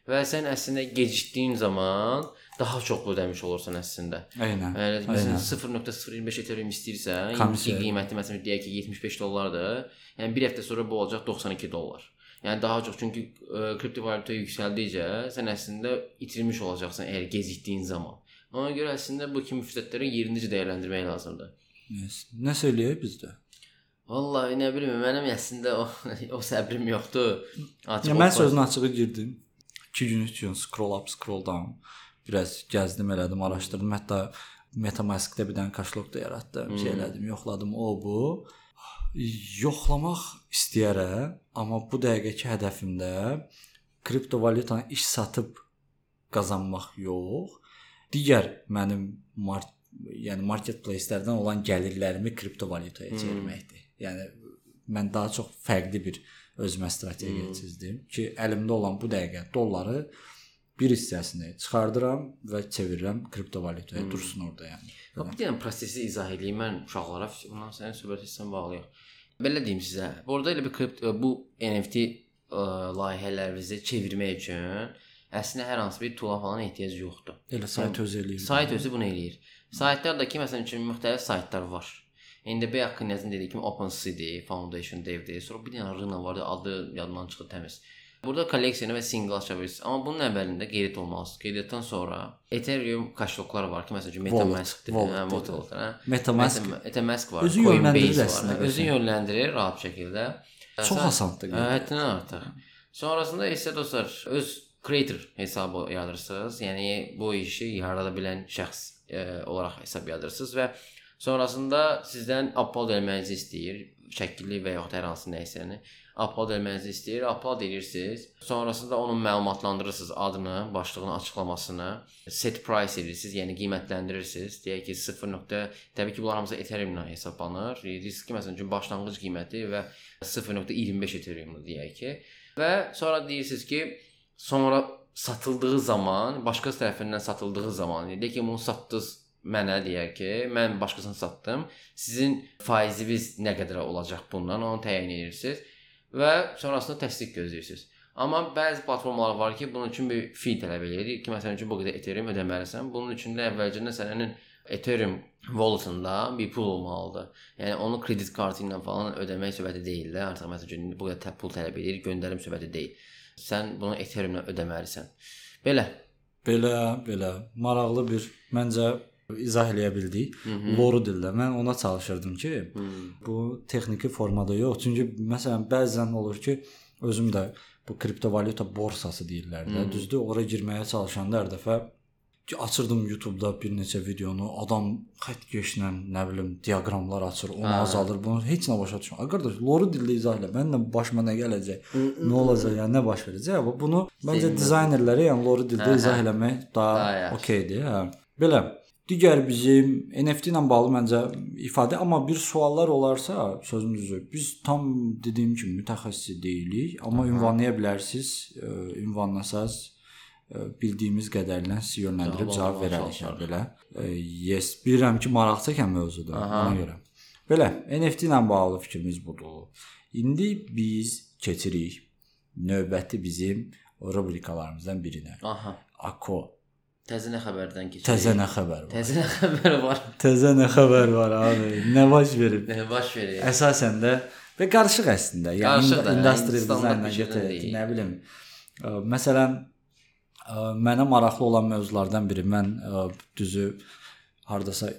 Və sən əslində gecikdiyin zaman daha çox ödəmiş olursan əslində. Eynən. Eynən. məsələn 0.05 Ethereum istəyirsən, indiki qiyməti məsələn deyək ki 75 dollardır. Yəni 1 həftə sonra bu olacaq 92 dollar. Yəni daha çox çünki ə, kriptovalyuta yüksəldikcə sən əslində itirmiş olacaqsan əgər gecikdiyin zaman. Ona görə əslində bu kimi fürsətləri yerindəcə dəyərləndirmək lazımdır. Yes. Nə söyləyək bizdə? Vallahi nə bilim, mənim əslində o o səbrim yoxdur. Açıq Ya mən sözün açığı girdim. 2 gün, 3 gün scroll up, scroll down. Biraz gəzdim, elədim, araşdırdım. Hətta MetaMask-də bir dənə kaşlok da yaratdım, hmm. şey elədim, yoxladım o bu. Yoxlamaq istəyərəm, amma bu dəqiqəki hədəfimdə kriptovalyutanı iş satıb qazanmaq yox. Digər mənim mar yəni marketplace-lərdən olan gəlirlərimi kriptovalyutaya çevirməkdir. Yəni mən daha çox fərqli bir özümə strategiya hmm. çizdim ki, əlimdə olan bu dəqiqə dolları bir hissəsini çıxardıram və çevirirəm kriptovalyutaya, hmm. dursun orada yəni. Bax bir dənə prosesi izah edeyim mən uşaqlara, ondan sənin söhbət etsən bağlayaq. Belə deyim sizə. Burada elə bir kripto bu NFT ə, layihələrinizi çevirmək üçün əslində hər hansı bir tool falan ehtiyac yoxdur. Elə sayt özü eləyir. Sayt özü bunu eləyir. Saytlardakı məsələn üçün müxtəlif saytlar var. İndi bu haqqı necə dedik kimi OpenSea, Foundation Dev-dir. Sonra bir dənə Rına var, adı yadımdan çıxdı təmiz. Burada kolleksiyonu və single aça bilirsiniz. Amma bunun əvvəlində qeyd olmalıdır. Qeydətdən sonra Ethereum kaşloklar var ki, məsələn MetaMask-dir, hə, Wallet, hə. MetaMask, MetaMask var, özü yönləndirir əslində. Özü yönləndirir rahat şəkildə. Çox asandır. Həddindən artıq. Sonrasında isə dostlar öz creator hesabı yaradırsınız. Yəni bu işi yarada bilən şəxs e, olaraq hesab yaradırsınız və sonrasında sizdən upload etmənizi istəyir, şəkilli və yaxud hər hansı nəysəni upload etmənizi istəyir. Upload edirsiniz. Sonrasında onun məlumatlandırırsınız adını, başlığını, açıqlamasını, set price edirsiniz, yəni qiymətləndirirsiniz. Deyək ki 0. təbii ki bunlar hamısı Ethereum-la hesablanır. Riski məsələn üçün başlanğıc qiyməti və 0.25 Ethereum-dur deyək ki. Və sonra deyirsiniz ki, sonra satıldığı zaman, başqası tərəfindən satıldığı zaman, deyək ki, bunu satdınız mənə deyək ki, mən başqasına satdım. Sizin faiziniz nə qədər olacaq bundan, onu təyin edirsiniz və sonrasında təsdiq gözləyirsiniz. Amma bəzi platformalar var ki, bunun üçün bir fee tələb edir ki, məsələn üçün bu qədər Ethereum ödəməlisən. Bunun üçün də əvvəlcədən sənin Ethereum walletında bir pul olmalıdır. Yəni onu kredit kartı ilə falan ödəmək söhbəti deyil də. Artıq məsələn bu qədər pul tələb edir, göndərim söhbəti deyil. Sən bunu Ethereum ilə ödəməlisən. Belə. Belə, belə maraqlı bir məncə izah eləyə bildik. Loru dildə mən ona çalışırdım ki, Hı -hı. bu texniki formada yox. Çünki məsələn bəzən olur ki, özüm də bu kriptovalyuta borsası deyirlər də. Düzdür, ora girməyə çalışanda hər dəfə açırdım YouTube-da bir neçə videonu, adam xətt keşlə, nə bilim, diaqramlar açır, onu hə. azaldır. Bunu heç nə başa düşmürəm. Qardaş, loru dildə izah elə. Mənlə başıma nə gələcək? nə olacaq? Yəni nə baş verəcək? Bu bunu məncə dizaynerlərə, yəni loru dildə izah eləmək daha okeydir. Hə. Belə Digər bizim NFT ilə bağlı məncə ifadə, amma bir suallar olarsa, sözün düzü, biz tam dediyim kimi mütəxəssis deyilik, amma Aha. ünvanlaya bilərsiniz. E, ünvanlasanız e, bildiyimiz qədərilə sizi yönləndirib cavab verərik belə. E, yes, bilirəm ki, maraq çəkən mövzudur Aha. ona görə. Belə, NFT ilə bağlı fikrimiz budur. İndi biz keçirik növbəti bizim rubrikalarımızdan birinə. Aha. Ako Təzə nə xəbərdən keçir? Təzə nə xəbər var? Təzə nə xəbər var? Təzə nə xəbər var abi? Nə baş verib? Nə baş verib? Əsasən də və qarışıq əslində. Yəni qarışıq da, industry dizaynla gətirək, nə bilim. Məsələn, mənə maraqlı olan mövzulardan biri mən düzü hardasa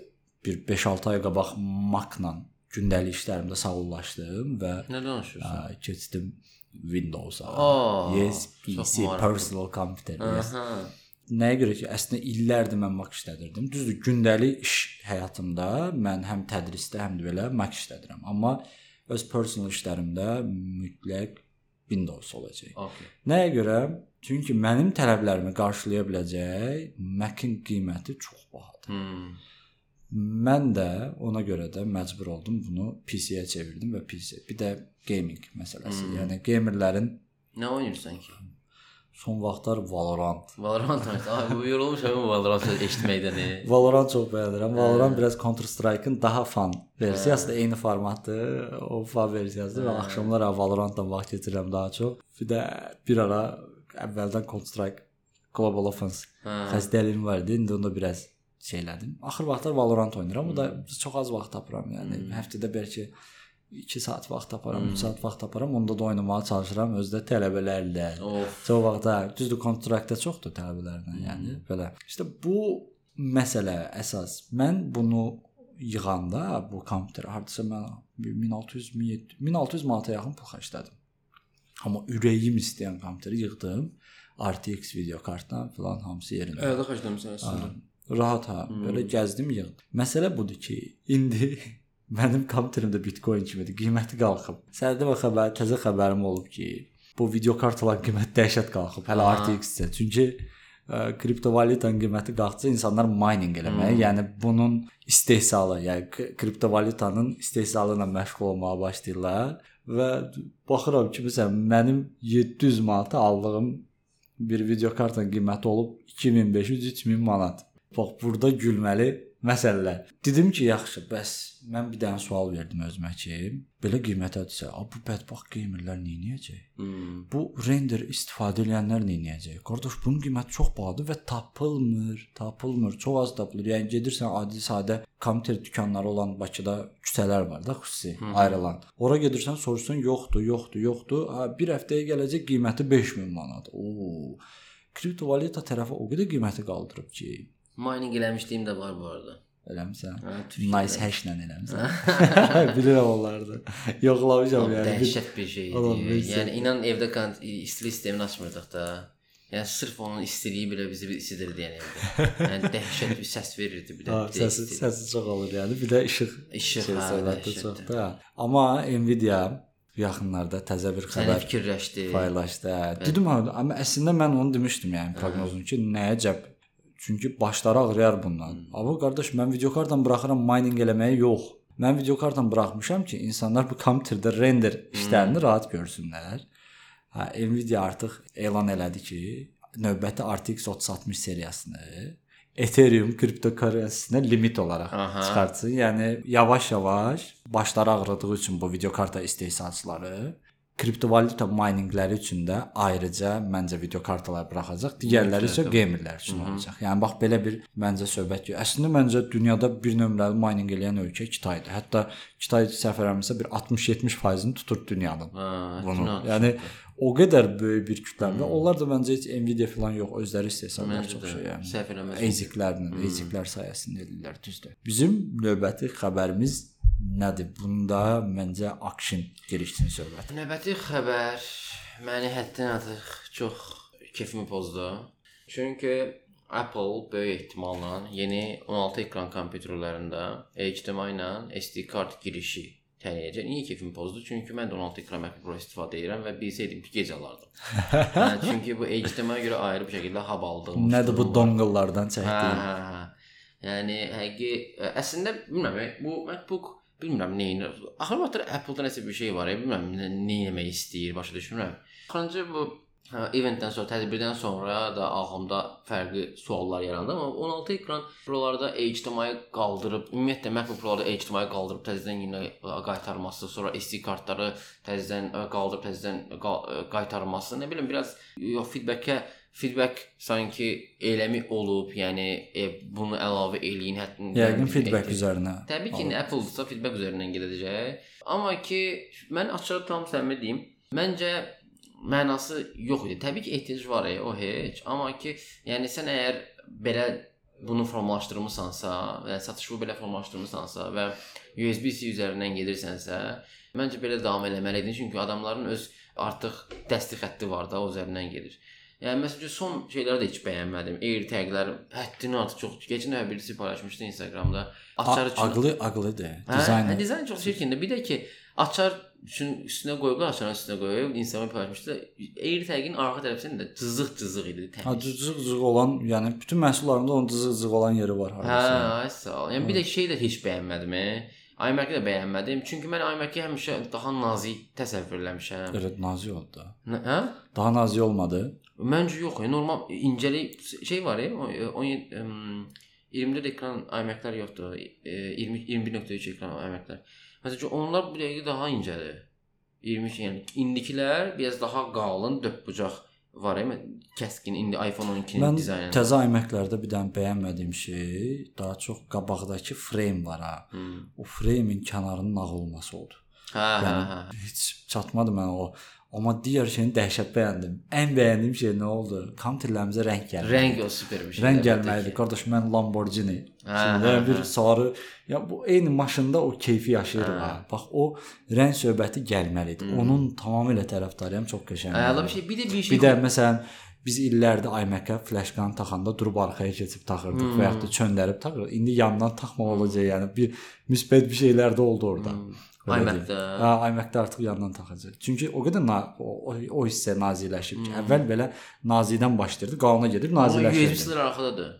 bir 5-6 ay qabaq Mac-la gündəlik işlərimdə sağollaşdım və Nə danışırsan? Keçdim Windows-a. Oh, yes, PC, personal computer. Yes. Nəyə görə ki, əslində illərdir mən Mac işlədirdim. Düzdür, gündəlik iş həyatımda mən həm tədrisdə, həm də belə Mac işlədirəm. Amma öz personal işlərimdə mütləq Windows olacaq. Okay. Nəyə görə? Çünki mənim tələblərimi qarşılaya biləcək Mac-in qiyməti çox bahadır. Hmm. Mən də ona görə də məcbur oldum bunu PC-yə çevirdim və PC. Bir də gaming məsələsi. Hmm. Yəni gamerlərin Nə oynayırsan ki? Son vaxtlar Valorant. Valorant Ay bu yorulmuşam Valorant eşitməkdən. Valorant çox bəyənirəm. Valorant biraz Counter Strike-ın daha fan versiyası da eyni formatdır. O fan versiyasıdır və axşamlar Valorant-la vaxt keçirirəm daha çox. Bir də bir ara əvvəldən Counter Strike Global Offense xəstəliyim var idi. İndi onda biraz şey elədim. Axır vaxtlar Valorant oynayıram. Bu da çox az vaxt tapıram. Yəni həftədə bəlkə 2 saat vaxt taparam, 3 hmm. saat vaxt taparam. Onda da oynamağa çalışıram özdə tələbələrlə. Çox vaxt da düzdür kontraktda çoxdur tələbələrlə, hmm. yəni belə. İşte bu məsələ əsas. Mən bunu yığanda bu kompüter hardasa mən 1600 1600 manata yaxın pul xərclədim. Amma ürəyim istəyən kompüteri yığdım. RTX video kartdan falan hamısı yerində. Əldə xərcləmisən əslində. Rahat ha. Belə gəzdim yığdım. Məsələ budur ki, indi mənim kompüterimdə Bitcoin kimidir. Qiyməti qalxıb. Sənədə xəbər, təzə xəbərim olub ki, bu video kartların qiyməti dəhşət qalxıb. Hələ Aha. RTX-də. Çünki ə, kriptovalyutanın qiyməti qalxsa insanlar mining eləməyə, yəni bunun istehsalı, yəni kriptovalyutanın istehsalı ilə məşğul olmağa başlayırlar və baxıram ki, məsələn, mənim 700 manata aldığım bir video kartın qiyməti olub 2500-3000 manat. Bax burada gülməli məsələlər. Dedim ki, yaxşı, bəs mən bir dənə sual verdim özümə ki, belə qiymətədirsə, bu bədbaxt geymerlər nə edəcək? Hmm. Bu render istifadə edənlər nə edəcək? Qardaş, bunun qiyməti çox bahadır və tapılmır, tapılmır. Çox az tapılır. Yəni gedirsən adi sadə kompüter dükanları olan Bakıda küçələr var da xüsusi ayrılan. Ora gedirsən, soruşsan, yoxdur, yoxdur, yoxdur. Ha, bir həftəyə gələcək qiyməti 5000 manat. Oo. Kriptovalyuta tərəfi o qədər qiyməti qaldırıb ki, Mining eləmişdiyim də var bu arada. eləmisən? Hə. Nice hash-lə eləmisən. Bilirəm onları. Yoxlamışam yəni. Dəhşət bir. Oğlum, biz- Yəni inan evdə istilik sistemini açmırdıq da. Yəni sırf onun istiliyi belə bizi bir isidirdi yəni evdə. Yəni dəhşət bir səs verirdi bir də. Ha, səsi səsi çox olur yəni. Bir də işıq İşıq, şey hə, çoxdur. ha. Amma Nvidia yaxınlarda təzə bir xəbər fikirləşdi. paylaşdı. hə. Dedim ha, amma əslində mən onu demişdim yəni proqnozum ki, nəyə cəb Çünki başları ağrıyar bundan. Amma qardaş mən videokartdan buraxıram mining eləməyə yox. Mən videokartdan buraxmışam ki, insanlar bu kompüterdə render işlərini rahat görsünlər. Hə, Nvidia artıq elan elədi ki, növbəti RTX 3060 seriyasını Ethereum kriptokurrensisinə limit olaraq Aha. çıxartsın. Yəni yavaş-yavaş başları ağrıdığı üçün bu videokarta istehsalçıları kriptovalyuta miningləri üçün də ayrıca məncə video kartalar buraxacaq. Digərləri isə gamerlər üçün olacaq. Yəni bax belə bir məncə söhbət yox. Əslində məncə dünyada bir nömrəli mining eləyən ölkə Kitaydır. Hətta Kitay eləmirəmsə bir 60-70%-ni tutur dünyanın. Ha, Bunu. bunu. Yəni o qədər böyük bir kütləndə. Onlar da məncə heç Nvidia falan yox, özləri istehsal edir Məncə çox şey yəni. səhv eləməz. ASIC-lərlə, ASIC-lər sayəsində edirlər, düzdür. Bizim növbəti xəbərimiz nədir? Bunda məncə action girişsin söhbət. Növbəti xəbər məni həddən artıq çox kefimi pozdu. Çünki Apple böyük ehtimalla yeni 16 ekran kompüterlərində HDMI ilə SD kart girişi təyin edəcək. Niyə kefimi pozdu? Çünki mən də 16 ekran MacBook Pro istifadə edirəm və bilsəydim ki, gec alardım. hə, çünki bu HDMI-yə görə ayrı bir şəkildə hub aldığım. Nədir bu var. dongle-lardan Hə, hə, hə. Yəni həqiqi əslində bilmirəm, bu MacBook bilmirəm nə edir. Axır vaxtlar Apple-da nəsə bir şey var, ya, bilmirəm nə, etmək istəyir, başa düşmürəm. Axırıncı bu hə, eventdən sonra, tədbirdən sonra da ağlımda fərqli suallar yarandı, amma 16 ekran prolarda HDMI qaldırıb, ümumiyyətlə MacBook Pro-da HDMI qaldırıb təzədən yenə ə, qaytarması, sonra SD kartları təzədən ə, qaldırıb təzədən ə, qaytarması, nə bilim biraz feedback-ə feedback sanki eləmi olub, yəni e, bunu əlavə eləyin hətta Yəqin feedback üzərinə. Təbii ki, indi Apple-dsa feedback üzərindən gedəcək. Amma ki, mən açıq tam səmimi deyim, məncə mənası yox idi. Təbii ki, ehtiyac var, e, o heç. Amma ki, yəni sən əgər belə bunu formalaşdırmısansa, yəni satışı belə formalaşdırmısansa və USB-C üzərindən gedirsənsə, məncə belə davam eləməliydin, çünki adamların öz artıq dəstək xətti var da, o üzərindən gedir. Yəni məsələn son şeyləri də heç bəyənmədim. AirTag-lər həddindən artıq çox. Keçən dəfə birisi paylaşmışdı Instagramda. Açar üçün Aqlı, aqlıdır. Hə, Dizayn. hə, dizayn çox çirkindir. Bir də ki, açar üçün üstünə qoyublar, açarın üstünə qoyub Instagram paylaşmışdı. AirTag-in arxa tərəfində də cızıq-cızıq idi. Ha, Təmiz. cızıq-cızıq olan, yəni bütün məhsullarında onun cızıq-cızıq olan yeri var Hə, hardasa. ay sağ ol. Yəni bir də şey də heç bəyənmədim. e. iMac-i də bəyənmədim. Çünki mən iMac-i həmişə daha nazik təsəvvür eləmişəm. Evet, nazik oldu da. Hə? Daha nazik olmadı. Məncə yox, e, normal incəli şey var ya, 17 24 ekran iMac-lər yoxdur. e, 20 21.3 ekran iMac-lər. Məsələn, onlar bu dəqiqə daha incədir. 20 yəni indikilər biraz daha qalın dörd bucaq var ya, kəskin indi iPhone 12-nin Mən dizaynı. təzə iMac-lərdə bir dənə bəyənmədiyim şey daha çox qabaqdakı frame var ha. Hmm. O frame-in kənarının ağ olması oldu. Hə, hə, Yəni hə. heç çatmadı mənə o. Amma digər şeyini dəhşət bəyəndim. Ən bəyəndiyim şey nə oldu? Kompüterlərimizə rəng gəldi. Rəng o super bir şey. Rəng gəlməlidir. Qardaş mən Lamborghini. Hə, Şimdi hə, bir hə. sarı ya bu eyni maşında o keyfi yaşayır ha. Bax o rəng söhbəti gəlməlidir. Onun tamamilə tərəfdarıyam, çox qəşəng. Əla bir şey. Bir də bir şey. Bir də məsələn biz illərdir iMac-ə flashkanı taxanda durub arxaya keçib taxırdıq hmm. və ya da çöndərib taxırdıq. İndi yandan taxmaq olacaq, yəni bir müsbət bir şeylər də oldu orada. Hmm. iMac-də. Hə, iMac-də artıq yandan taxacaq. Çünki o qədər na o, o hissə naziləşib ki, hmm. əvvəl belə nazidən başlayırdı, qalına gedib naziləşirdi. USB-silər arxadadır.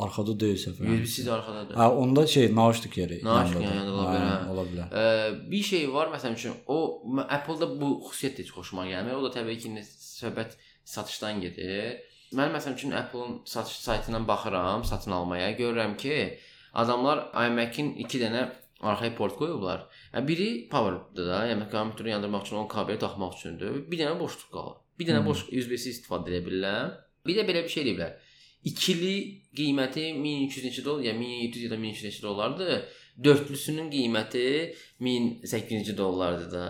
Arxada deyil səfər. USB-si də arxadadır. Hə, onda şey naushnik yeri. Naushnik yanında ola bilər. Hə, ola bilər. Ə, bir şey var məsələn üçün o Apple-da bu xüsusiyyət heç xoşuma gəlmir. O da təbii ki, söhbət satışdan gedir. Mən məsələn üçün Apple-ın satış saytından baxıram, satın almaya, görürəm ki, adamlar iMac-in 2 dənə arxaya port qoyublar. Yəni biri power-dır da, yəni kompüteri yandırmaq üçün, onun kabeli taxmaq üçündür. Bir dənə boşluq qalır. Bir dənə hmm. boş USB-si istifadə edə bilirlər. Bir də belə bir şey deyiblər. İkili qiyməti 1200 dollar, ya 1700 ya da 1200 dollardır. Dörtlüsünün qiyməti 1800 dollardır da.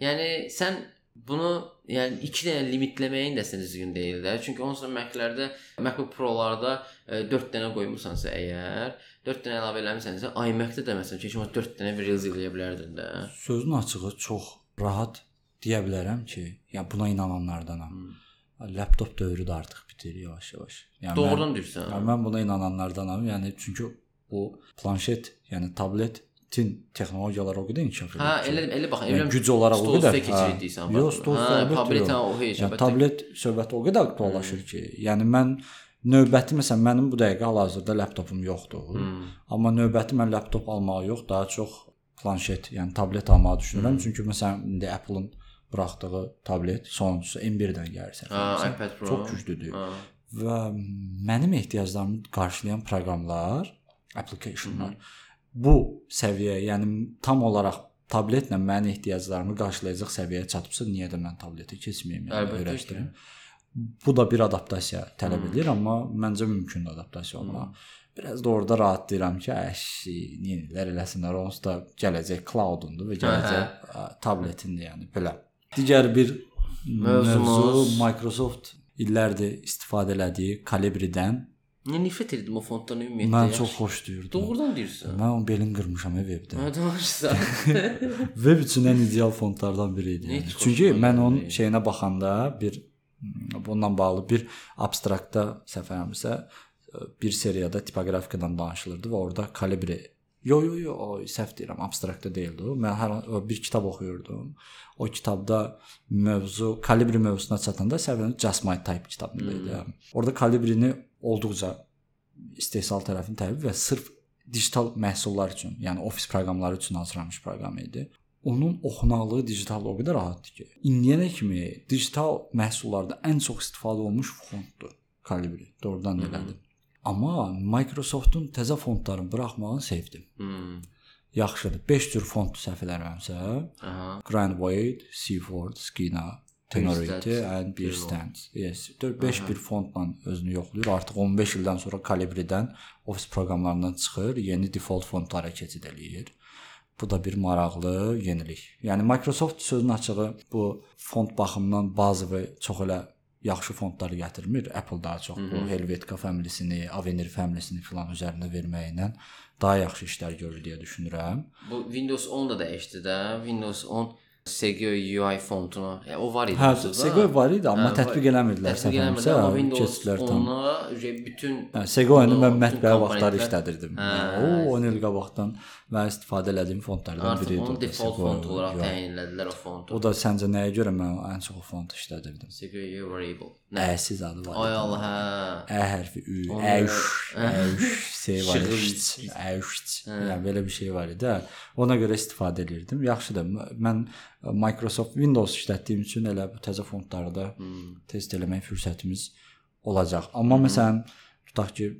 Yəni sən bunu yəni 2 dənə limitləməyin də sən düzgün deyil də. Çünki onsuz da Mac-lərdə, MacBook Pro-larda 4 e, dənə qoymusansa əgər, 4 dənə əlavə eləmisənsə, iMac-də də məsələn ki, 4 dənə Reels eləyə bilərdin də. Sözün açığı çox rahat deyə bilərəm ki, yəni buna inananlardanam. Hmm. Laptop dövrü də artıq bitir yavaş-yavaş. Yəni Doğrudan deyirsən. Yəni mən buna inananlardanam. Yəni çünki bu planşet, yəni tablet tin texnologiyalar o qədər inkişaf edir. Hə, elə elə bax, yəni, güc olaraq o qədər. Yox, stol hə, tablet o heç. Yəni tablet söhbəti o qədər aktuallaşır ki, yəni mən növbəti məsələn mənim bu dəqiqə hal-hazırda laptopum yoxdur. Hmm. Amma növbəti mən laptop almağı yox, daha çox planşet, yəni tablet almağı düşünürəm. Hmm. Çünki məsələn indi Apple-ın buraxdığı tablet sonuncusu M1-dən gəlir. Hə, iPad Pro çox güclüdür. Ha. Və mənim ehtiyaclarımı qarşılayan proqramlar, applicationlar hmm bu səviyyə, yəni tam olaraq tabletlə mənim ehtiyaclarımı qarşılayacaq səviyyəyə çatıbsa, niyə də mən tabletə keçməyim, yəni öyrəşdirim. Bu da bir adaptasiya tələb edir, hmm. amma məncə mümkündür adaptasiya olmaq. Hmm. Biraz da orada rahatlayıram ki, əşi, neynilər eləsinlər, onsuz da gələcək cloud-undur və gələcək tabletindir, yəni belə. Digər bir mövzumuz mövzu Microsoft illərdir istifadə elədiyi Calibre-dən Niyə nifrət edirdim o fontdan ümumiyyətlə? Mən çox xoşlayırdım. Doğrudan deyirsən? Mən onun belini qırmışam e webdə. Hə, danışsan. Web üçün ən ideal fontlardan biri idi. Yəni. Çünki mən onun şeyinə baxanda bir bununla bağlı bir abstraktda səhv eləmirəmsə bir seriyada tipoqrafikadan danışılırdı və orada kalibre Yo yo yo, o səhv deyirəm, abstraktda deyildi o. Mən hər bir kitab oxuyurdum. O kitabda mövzu kalibri mövzusuna çatanda səhv Just My Type kitabında idi. Hmm. Orada kalibrini olduqca istehsal tərəfini təbii və sırf digital məhsullar üçün, yəni ofis proqramları üçün hazırlanmış proqram idi. Onun oxunaqlığı digital o qədər rahatdır ki, indiyənə kimi digital məhsullarda ən çox istifadə olunmuş fontdur Calibri. Doğrudan da elədim. Amma Microsoftun təzə fontlarını buraxmağını sevdim. Hmm. Yaxşıdır. 5 cür font səhv eləmirəmsə, Grandvoid, Seaford, Skina, Tenority and bir stance. Yes. 4-5 bir fontla özünü yoxlayır. Artıq 15 ildən sonra Calibri-dən ofis proqramlarından çıxır, yeni default fontlara keçid eləyir. Bu da bir maraqlı yenilik. Yəni Microsoft sözün açığı bu font baxımından bazı və çox elə yaxşı fontları gətirmir. Apple daha çox Hı -hı. bu Helvetica familiyasını, Avenir familiyasını filan üzərində verməklə daha yaxşı işlər görür deyə düşünürəm. Bu Windows 10 da dəyişdi də. Windows 10 Segway UI fontunu. Yəni o var idi. Hə, Segway var idi, amma hə, tətbiq eləmirdilər. Tətbiq eləmirdilər, amma Windows ona bütün hə, Segway-ni mən mətbəə vaxtları işlədirdim. Hə, o 10 il qabaqdan mən istifadə elədiyim fontlardan biri idi. Onu default font olaraq təyinlədilər o fontu. O da səncə nəyə görə mən ən çox o fontu işlədirdim? Segway variable. Əsiz adı var. Ay Allah, hə. Ə hərfi ü, əş, əş, S var, əş. Yəni belə bir şey var idi. Ona görə istifadə edirdim. Yaxşıdır. Mən Microsoft Windows işlətdiyim üçün elə bu təzə fontları da hmm. test eləmək fürsətimiz olacaq. Amma hmm. məsələn tutaq ki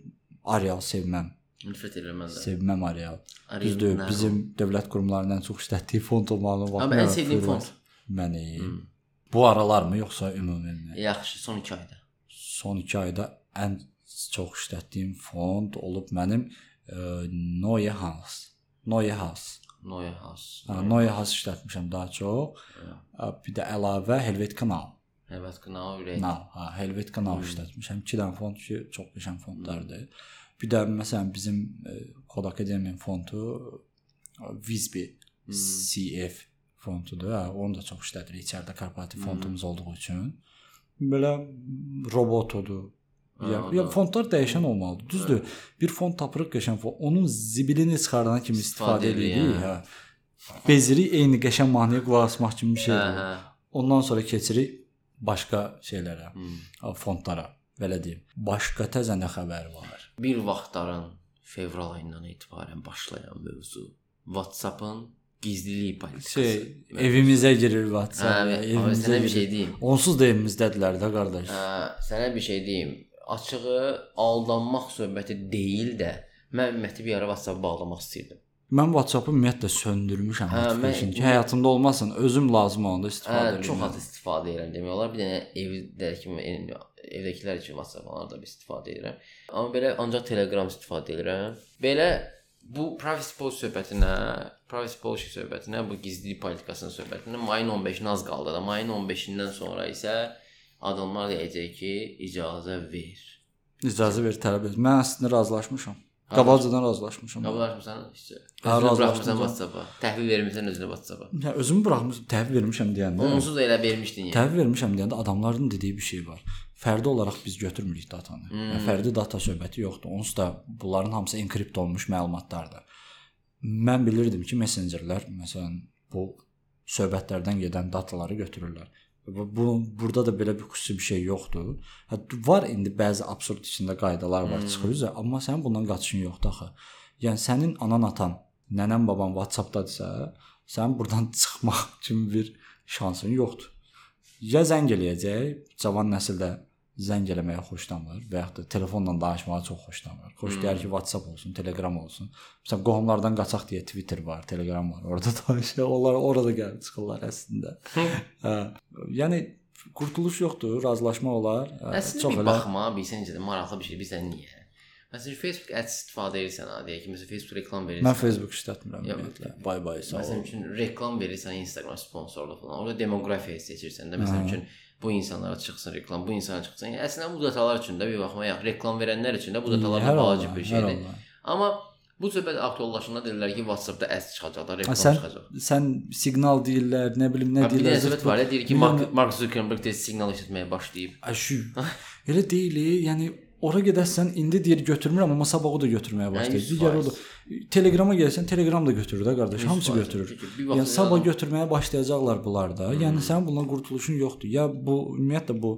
Arial sevməm. Nifrət edirəm mən. Sevməm Arial. Düzdür, bizim dövlət qurumlarının çox işlətdiyi font olmalı vaxt. Amma ən sevdiyim font məni. Hmm. Bu aralarmı yoxsa ümumən? Yaxşı, son 2 ayda. Son 2 ayda ən çox işlətdiyim font olub mənim e, Neue Haus. Neue Haus. Neuhaus. Hə, Neuhaus işlətmişəm daha çox. Hə. Bir də əlavə Helvetica Now. Helvetica Now ürək. Now, hə, Helvetica Now işlətmişəm. 2 dənə font ki, çox qəşəng fontlardır. Hmm. Bir də məsələn bizim Kod Akademiyanın fontu Visby hmm. CF fontudur. Hə, onu da çox işlədirik içəridə korporativ hmm. fontumuz olduğu üçün. belə robotudur. Ya, ya fondlar dəyişən olmalıdır. Düzdür. Bir fond tapırıq qəşəng fond. Onun zibilini çıxardana kimi istifadə edirik, edirik, hə. Bezirik eyni qəşəng mahnıya qulaq asmaq kimi bir Hə, şeydir. hə. Ondan sonra keçirik başqa şeylərə, Hmm. fondlara, belə deyim. Başqa təzə nə xəbər var? Bir vaxtların fevral ayından etibarən başlayan mövzu WhatsApp-ın gizlilik politikası. Şey, evimizə girir WhatsApp. Hə, evimizə sənə bir şey deyim. Onsuz da evimizdədirlər də qardaş. Hə, sənə bir şey deyim. Açığı aldanmaq söhbəti deyil də mən ümumiyyətlə bir ara WhatsApp bağlamaq istirdim. Mən WhatsApp-ı ümumiyyətlə söndürmüşəm Hə, üçün ki, həyatımda olmasın, özüm lazım olanda istifadə Hə, edirəm. çox az istifadə edirəm demək olar. Bir dənə evdəki evdəkilər üçün WhatsApp-larda bir istifadə edirəm. Amma belə ancaq Telegram istifadə edirəm. Belə bu privacy policy söhbətinə, privacy policy söhbətinə, bu gizlilik politikasının söhbətinə mayın 15-nə az qaldı da. Mayın 15-dən sonra isə adamlar deyəcək ki, icazə ver. İcazə ver tələb et. Mən əslində razılaşmışam. Qabaqcadan razılaşmışam. Qabaqlaşmısan heç. Hə, canım. WhatsApp-a. Təhvil vermisən özünə WhatsApp-a. Ya özümü buraxmışam, təhvil vermişəm deyəndə. Onsuz da elə vermişdin yəni. Təhvil vermişəm deyəndə adamların dediyi bir şey var. Fərdi olaraq biz götürmürük datanı. Hmm. Yəni fərdi data söhbəti yoxdur. Onsuz da bunların hamısı enkript olunmuş məlumatlardır. Mən bilirdim ki, messengerlər məsələn bu söhbətlərdən gedən dataları götürürlər. Bu, bu burada da belə bir xüsusi bir şey yoxdur. Hə var indi bəzi absurd içində qaydalar var, hmm. çıxır üzə, amma sənin bundan qaçışın yoxdur axı. Yəni sənin anan, atan, nənən, baban WhatsApp-dadısa, sənin burdan çıxmaq kimi bir şansın yoxdur. Ya zəng eləyəcək, cavan nəsildə zəng eləməyə xoşlanmır və yaxud da telefonla danışmağı çox xoşlanmır. Xoş Hmm. deyər ki, WhatsApp olsun, Telegram olsun. Məsələn, qohumlardan qaçaq deyə Twitter var, Telegram var. Orada danışır. Onlar orada gəlib çıxırlar əslində. hə. Yəni qurtuluş yoxdur, razılaşma olar. Hə, Əslində bir baxma, bilsən necə də maraqlı bir şey bilsən niyə? Məsələn, Facebook Ads istifadə edirsən, deyək ki, məsələn, Facebook reklam verirsən. Mən Facebook işlətmirəm ümumiyyətlə. Bay bay sağ Məsələn ol. üçün reklam verirsən Instagram sponsorluq falan. Orada demoqrafiya seçirsən də. Məsələn üçün bu insanlara çıxsın reklam, bu insana çıxsın. Yəni, əslində bu datalar üçün də bir baxma, ya reklam verənlər üçün də bu datalar da vacib bir şeydir. Amma bu söhbət aktuallaşanda dedilər ki, WhatsApp-da ads çıxacaq da, reklam sən çıxacaq. sən siqnal deyirlər, nə bilim nə Bir deyirlər. dənə söhbət var deyir ki, Bir Mark, Mark Zuckerberg tez siqnal işlətməyə başlayıb. Aşı. Elə deyil, yəni ora gedəsən indi deyir götürmürəm amma sabah o da götürməyə başlayır. yüz Digər o da Telegrama gəlsən Telegram da götürür də qardaş, hamısı götürür. Yəni sabah götürməyə başlayacaqlar bunlar da. Yəni sənin bundan qurtuluşun yoxdur. Ya bu ümumiyyətlə bu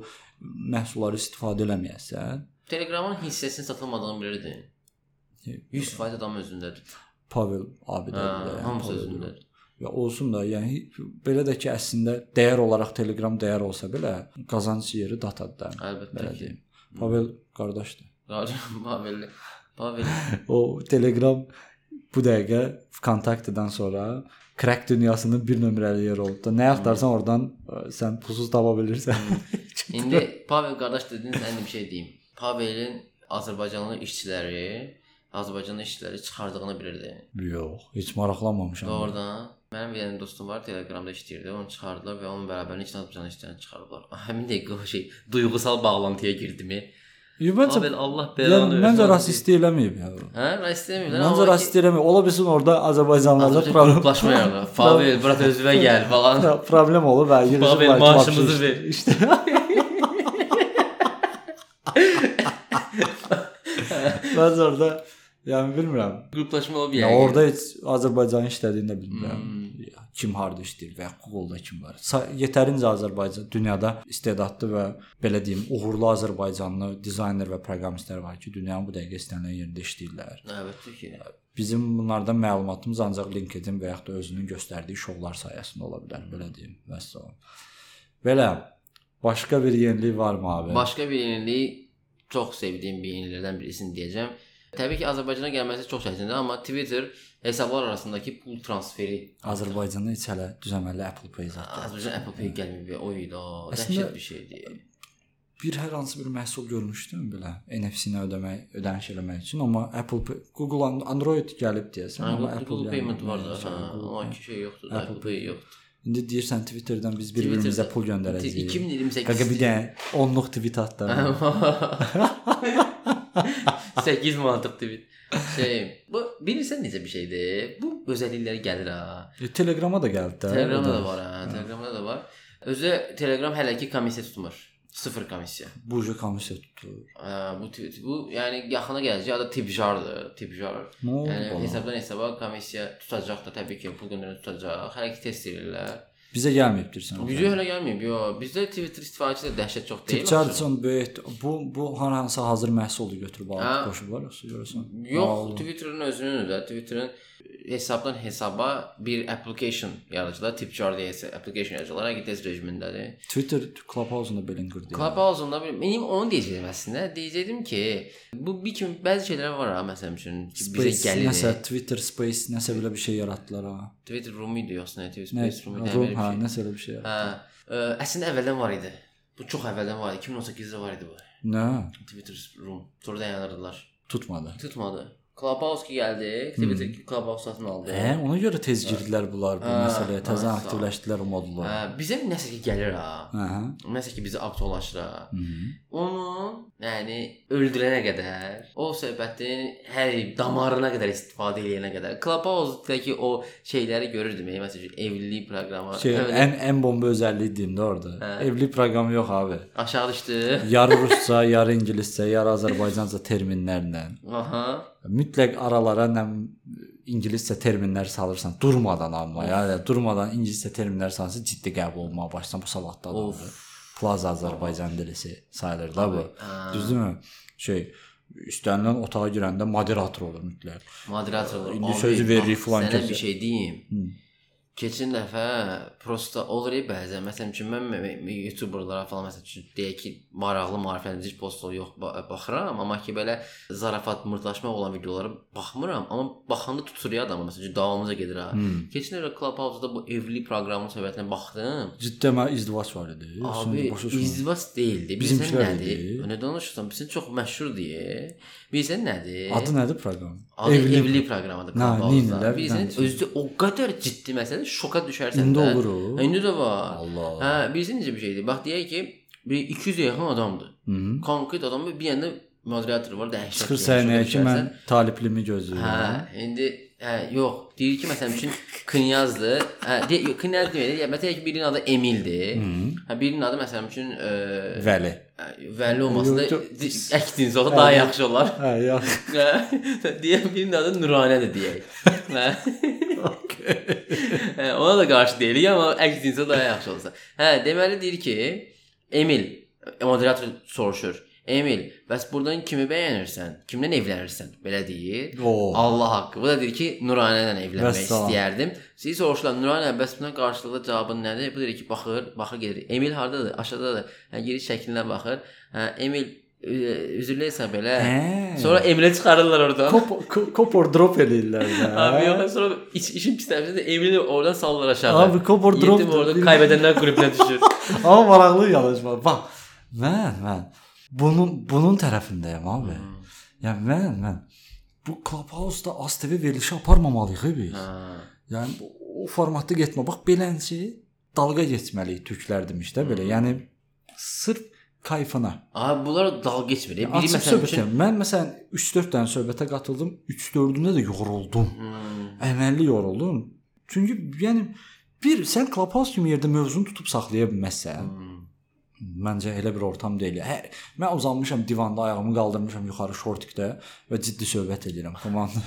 məhsulları istifadə eləməyəsən, Telegramın hissəsinin satılmadığını bilirdin. 100% adam özündədir. Pavel abi də. Hə, yəni, hamısı özündədir. Ya olsun da, yəni belə də ki, əslində dəyər olaraq Telegram dəyər olsa belə qazanc yeri datadır da. Əlbəttə ki. Pavel qardaşdır. Pavel, Pavel. O Telegram bu dəqiqə kontaktdan sonra crack dünyasının bir nömrəli yeri oldu. da. Nə axtarsan oradan ə, sən pulsuz tapa bilirsən. İndi Pavel qardaş dedin, sən indi bir şey deyim. Pavelin Azərbaycanlı işçiləri, Azərbaycanlı işçiləri çıxardığını bilirdin. Yox, heç maraqlanmamışam. Doğrudan. Mənim bir dənə dostum var, Telegramda işləyirdi. Onu çıxardılar və onun bərabərində iki Azərbaycanlı işçilərini çıxardılar. Həmin dəqiqə o şey duyğusal bağlantıya girdimi? Məncə Pavel Allah belanı məncə rasist eləməyib ya. Hə, rasist demir. Məncə rasist eləməyib. Ola bilsin orada Azərbaycanlılarda problem yaranır. Pavel, bura özünə gəl falan. problem olub və yürüyüş Pavel, maaşımızı ver. İşte. Məncə orada yəni bilmirəm. Qruplaşma olub Ya yəni. orada heç Azərbaycan işlədiyini də bilmirəm. Ya, kim harda işləyir və ya Google-da kim var. Yetərincə Azərbaycan dünyada istedadlı və belə deyim, uğurlu Azərbaycanlı dizayner və proqramistlər var ki, dünyanın bu dəqiqə istənilən yerində işləyirlər. Əlbəttə ki. Bizim bunlardan məlumatımız ancaq LinkedIn və yaxud da özünün göstərdiyi şovlar sayəsində ola bilər, belə deyim. Vəssalam. Belə başqa bir yenilik varmı abi? Başqa bir yenilik çox sevdiyim bir yeniliklərdən birisini deyəcəm. Təbii ki, Azərbaycana gəlməsi çox çətindir, amma Twitter hesablar arasındakı pul transferi Azərbaycanda heç hələ düzəməli Apple Pay zət. Azərbaycan Apple Pay gəlmir. Oy da, dəhşət bir şeydir. Bir hər hansı bir məhsul görmüşdüm belə NFC-nə ödəmək, ödəniş eləmək üçün, amma Apple Pay, Google An- Android gəlib deyəsən, amma Apple gəlmir. Payment var da, amma ki şey yoxdur da, Apple Apple Pay yoxdur. İndi deyirsən Twitterdən biz bir-birimizə pul göndərəcəyik. 2028 Qaqa bir dənə 10-luq tweet atdı. 8 manatlıq tweet. Şey, bu bilirsən necə bir şeydir? Bu özəllikləri gəlir ha. E, Telegrama da gəldi də. Telegramda o da var ha, Telegramda da var. Özü Telegram hələ ki komissiya tutmur. Sıfır komissiya. Bu cür komissiya tutur. Ə, bu bu yəni yaxına gələcək tibjar. Nə oldu Yəni hesabdan hesaba komissiya tutacaq da təbii ki, pul göndərən tutacaq. Hər iki test edirlər. Bizə gəlməyibdir sən. Bizə hələ gəlməyib. Yox, bizdə Twitter istifadəçisi də dəhşət çox deyil. Üçün böyük bu bu hər hansı hazır məhsulu götürüb alıb qoşublar yoxsa görürsən? Yox, Twitterin özünün də Twitterin hesabdan hesaba bir application yaradıcılar, Tipjar deyə application yaradıcılar, həqiqi test rejimindədir. Twitter Clubhouse-unda belə qırdı. Clubhouse-unda mənim onu deyəcəydim əslində. Deyəcəydim ki, bu bir kimi bəzi şeylər var ha, məsələn üçün bizə gəlir. nəsə Twitter Space nəsə belə bir şey yaratdılar ha. Twitter Room idi yoxsa nə? Twitter? Space Room idi. Room, belə şey. nəsə elə bir şey. Hə, ə, əslində əvvəldən var idi. Bu çox əvvəldən var idi. 2018-də var idi bu. Nə? Twitter Room. Sonra dayandırdılar. Tutmadı. Tutmadı. Clubhouse ki gəldi. Twitter Clubhouse satın aldı. Hə, ona görə tez girdilər bunlar bu Hə, məsələyə. Təzə hə, aktivləşdilər o modulu. Hə, bizə nəsə ki gəlir ha. Hə. hə. Nəsə ki bizi aktuallaşdırır. Mhm. Onu, yəni öldürənə qədər, o söhbətin hər damarına qədər istifadə edənə qədər. Clubhouse-dakı o şeyləri görürdüm. yəni, Məsələn, evlilik proqramı. Şey, Öyle ən ən bomba özəlliyi deyimdə orada. Hə. Evlilik proqramı yox abi. aşağı düşdü. Yarı rusca, yarı ingiliscə, yarı azərbaycanca terminlərlə. Aha. Mütləq aralara nə ingiliscə terminlər salırsan durmadan amma yəni durmadan ingiliscə terminlər salırsan ciddi qəbul olmağa başlasan bu savadlı adamdır. Plaza Azərbaycan dilisi sayılır da bu. Hə. Düzdürmü? Şey istənilən otağa girəndə moderator olur mütləq. Moderator olur. İndi sözü veririk filan Sənə kəsə. bir şey deyim. Hı. Keçən dəfə prosta olur bəzən. Məsələn üçün mən YouTuberlara falan məsələn üçün deyək ki, maraqlı maarifləndirici postlar yox ba- baxıram, amma ki belə zarafat, mırtlaşma olan videolara baxmıram, amma baxanda tutur ya adamı məsələn davamıca gedir ha. Hmm. Keçən dəfə Clubhouse-da bu evlilik proqramının söhbətinə baxdım. Ciddi amma izdivac var idi. Abi izdivac deyildi. Bilirsən nədir? Nə danışırsan? Bilirsən çox məşhur deyə. Bilirsən nədir? Adı nədir proqram? Adı evlilik, evlilik proqramıdır Nə, Clubhouse-da. Bilirsən, özü o qədər ciddi məsələ, şoka düşərsən İndi də. olur o. İndi də var. Allah. Hə, bilirsən necə bir şeydir? Bax deyək ki, bir 200-ə yaxın adamdır. Hı. Konkret adam bir yanda moderator var, dəhşət. Çıxır yəni, səhnəyə şoka ki mən düşərsən. taliplimi gözləyirəm. Hə, indi hə, yox, deyir ki, məsələn üçün Knyazdır. Hə, de, yox, Knyaz yəni məsələn ki, birinin adı Emildir. Hə, birinin adı məsələn üçün e, Vəli. Vəli olmasa da Yox, di- əkdiniz olsa daha yaxşı olar. Hə, yaxşı. Hə, deyək birinin adı Nuranədir deyək. Hə. Hə, ona da qarşı deyilik, amma əks cinsə daha yaxşı olsa. Hə, deməli deyir ki, Emil moderator soruşur. Emil, bəs burdan kimi bəyənirsən? Kimlə evlənirsən? Belə deyir. Oo. Allah haqqı. Bu da deyir ki, Nuranə ilə evlənmək Vəssalam. istəyərdim. Siz soruşurlar, Nuranə, bəs buna qarşılıqlı cavabın nədir? Bu deyir ki, baxır, baxır gedir. Emil hardadır? Aşağıdadır. Hə, giriş şəklinə baxır. Hə, Emil ü- üzrləyirsən belə. Hə. Sonra Emilə çıxarırlar oradan. Kop ko- kopor drop eləyirlər də. Abi yox, sonra iş, işin pis tərəfi də Emili oradan sallar aşağı. Abi, kopor drop Yetim orada kaybedənlər qrupuna düşür. Amma maraqlı yanaşma. Bax, mən mən bunun bunun tərəfindəyəm abi. Yəni mən mən bu Clubhouse-da ASTV verilişi aparmamalıyıq biz. ha. Yəni o formatda getmə. Bax belənçi dalğa keçməliyik türklər demiş də belə. Yəni sırf kayfına. Abi bunlar dalga geçmir. Biri Açıq məsələn söhbət. üçün Mən məsələn 3-4 dənə söhbətə qatıldım. 3-4-ündə də yoruldum. Hmm. Əməlli yoruldum. Çünki yəni bir sən Clubhouse kimi yerdə mövzunu tutub saxlaya bilməzsən. Hmm. Məncə elə bir ortam deyil. Hə, mən uzanmışam divanda, ayağımı qaldırmışam yuxarı şortikdə və ciddi söhbət edirəm. Komanda.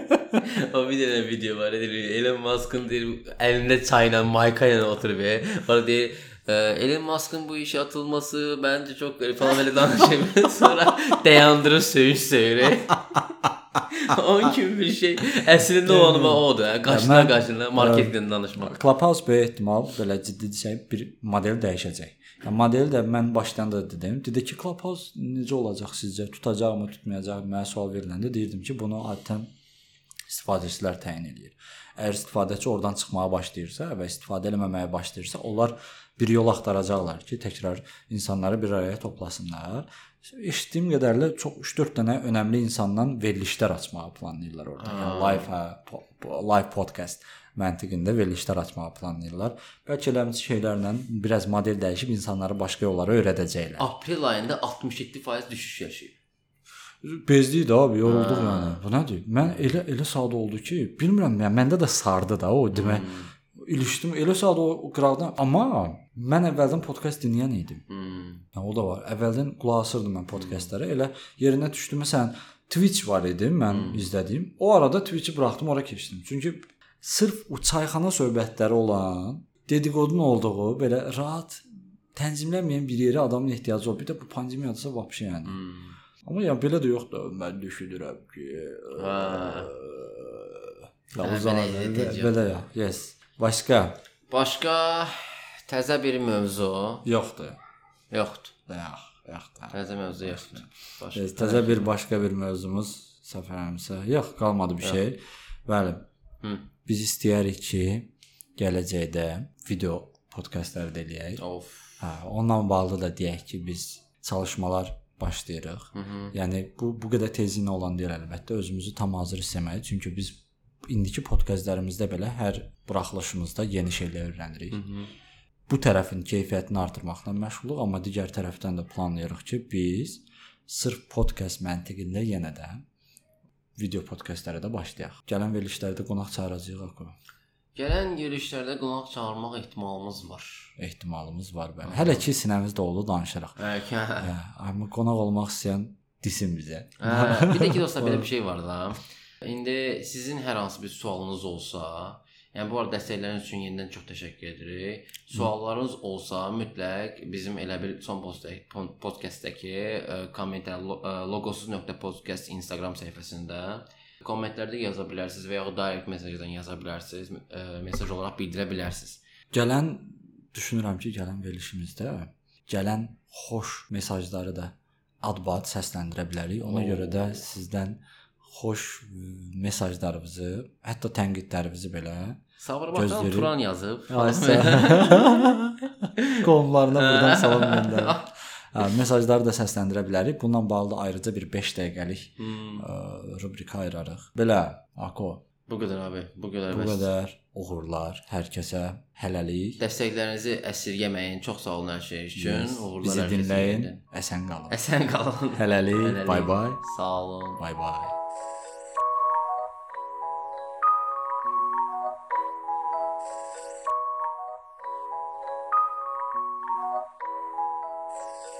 o bir dənə video var edir. Elon Musk'ın deyir əlində çayla, mayka ilə oturub. Var deyir e, Elon Musk'ın bu işe atılması bence çok garip falan böyle danışıyor. Sonra dayandırır söyüş söyür. Onun kimi bir şey. Əslində o anıma odur. Qaşına mən- qaşına marketingdən danışmaq. Clubhouse böyük ehtimal belə ciddi desək bir model dəyişəcək. Modeli də mən başdan da dedim. Dedi ki, Clubhouse necə olacaq sizcə? Tutacaqmı, tutmayacaq? Mənə sual veriləndə deyirdim ki, bunu adətən istifadəçilər təyin edir. Əgər istifadəçi oradan çıxmağa başlayırsa və istifadə etməməyə başlayırsa, onlar bir yol axtaracaqlar ki, təkrar insanları bir araya toplasınlar. Eşitdiyim qədərlə çox 3-4 dənə önəmli insandan verilişlər açmağı planlayırlar orada. Yəni live hə, live podcast məntiqində verilişlər açmağı planlayırlar. Bəlkə eləmsi şeylərlə biraz model dəyişib insanları başqa yollara öyrədəcəklər. Aprel ayında 67% düşüş yaşayıb. Bezdik də abi, yorulduq yəni. Bu nədir? Mən elə elə sadə oldu ki, bilmirəm, yəni məndə də sardı da o demək. ilişdim. Elə saat o qıraqdan amma mən əvvəldən podkast dinləyən idim. Hmm. Yəni o da var. Əvvəldən qulaq asırdım mən podkastlara. Elə yerinə düşdü məsələn Twitch var idi mən hmm. izlədiyim. O arada Twitch-i buraxdım, ora keçdim. Çünki sırf o çayxana söhbətləri olan, dediqodun olduğu belə rahat tənzimlənməyən bir yerə adamın ehtiyacı olur. Bir də bu pandemiyadasa vəbşi yəni. Hmm. Amma ya belə də yoxdur. Mən düşünürəm ki, Ha. Ya Hə, o zaman belə belə ya. Yes. Başqa Başqa təzə bir mövzu yoxdur. yoxdur. Yox, yoxdur. Təzə mövzu yoxdur. Başqa. Yes, təzə bir başqa bir mövzumuz səfərimizə. Yox, qalmadı bir şey. Bəli. Hı. Biz istəyirik ki, gələcəkdə video podkastlar da eləyək. Of. Hə, onunla bağlı da deyək ki, biz çalışmalar başlayırıq. Hı -hı. Yəni bu bu qədər tezliklə olan deyil əlbəttə. Özümüzü tam hazır hiss etməliyik. Çünki biz indiki podkastlarımızda belə hər buraxılışımızda yeni şeylər öyrənirik. Hı -hı. Bu tərəfin keyfiyyətini artırmaqla məşğuluq, amma digər tərəfdən də planlayırıq ki, biz sırf podkast məntiqində yenə də video podkastlara da başlayaq. Gələn verilişlərdə qonaq çağıracağıq axı. Gələn görüşlərdə qonaq çağırmaq ehtimalımız var. Ehtimalımız var bəli. Hələ ki sinəmiz dolu danışırıq. Hə. Hə, amma qonaq olmaq istəyən desin bizə. Hə, bir də ki dostlar belə bir şey var da. İndi sizin hər hansı bir sualınız olsa, yəni bu arada dəstəkləriniz üçün yenidən çox təşəkkür edirik. Suallarınız olsa, mütləq bizim elə bir son postdəki podkastdəki kommentlər logosuz.podcast Instagram səhifəsində kommentlərdə yaza bilərsiniz və ya direct mesajdan yaza bilərsiniz, ə, mesaj olaraq bildirə bilərsiniz. Gələn düşünürəm ki, gələn verilişimizdə gələn xoş mesajları da ad-bad səsləndirə bilərik. Ona Oo. görə də sizdən xoş mesajlarınızı, hətta tənqidlərinizi belə Gözləri- Turan yazıb. qonlarına buradan salam göndərir. Mesajları da səsləndirə bilərik. Bununla bağlı ayrıca bir 5 dəqiqəlik Hmm, ə, rubrika ayırarıq. Belə, Ako, bu qədər abi, bu qədər. bu qədər uğurlar hər kəsə hələlik. Dəstəklərinizi əsirgəməyin. Çox sağ olun hər şey üçün. Yes, Uğurlar Bizi dinləyin. Əsən qalın. Əsən qalın. Hələlik. Hələlik. Bye bye. Sağ olun. Bye bye.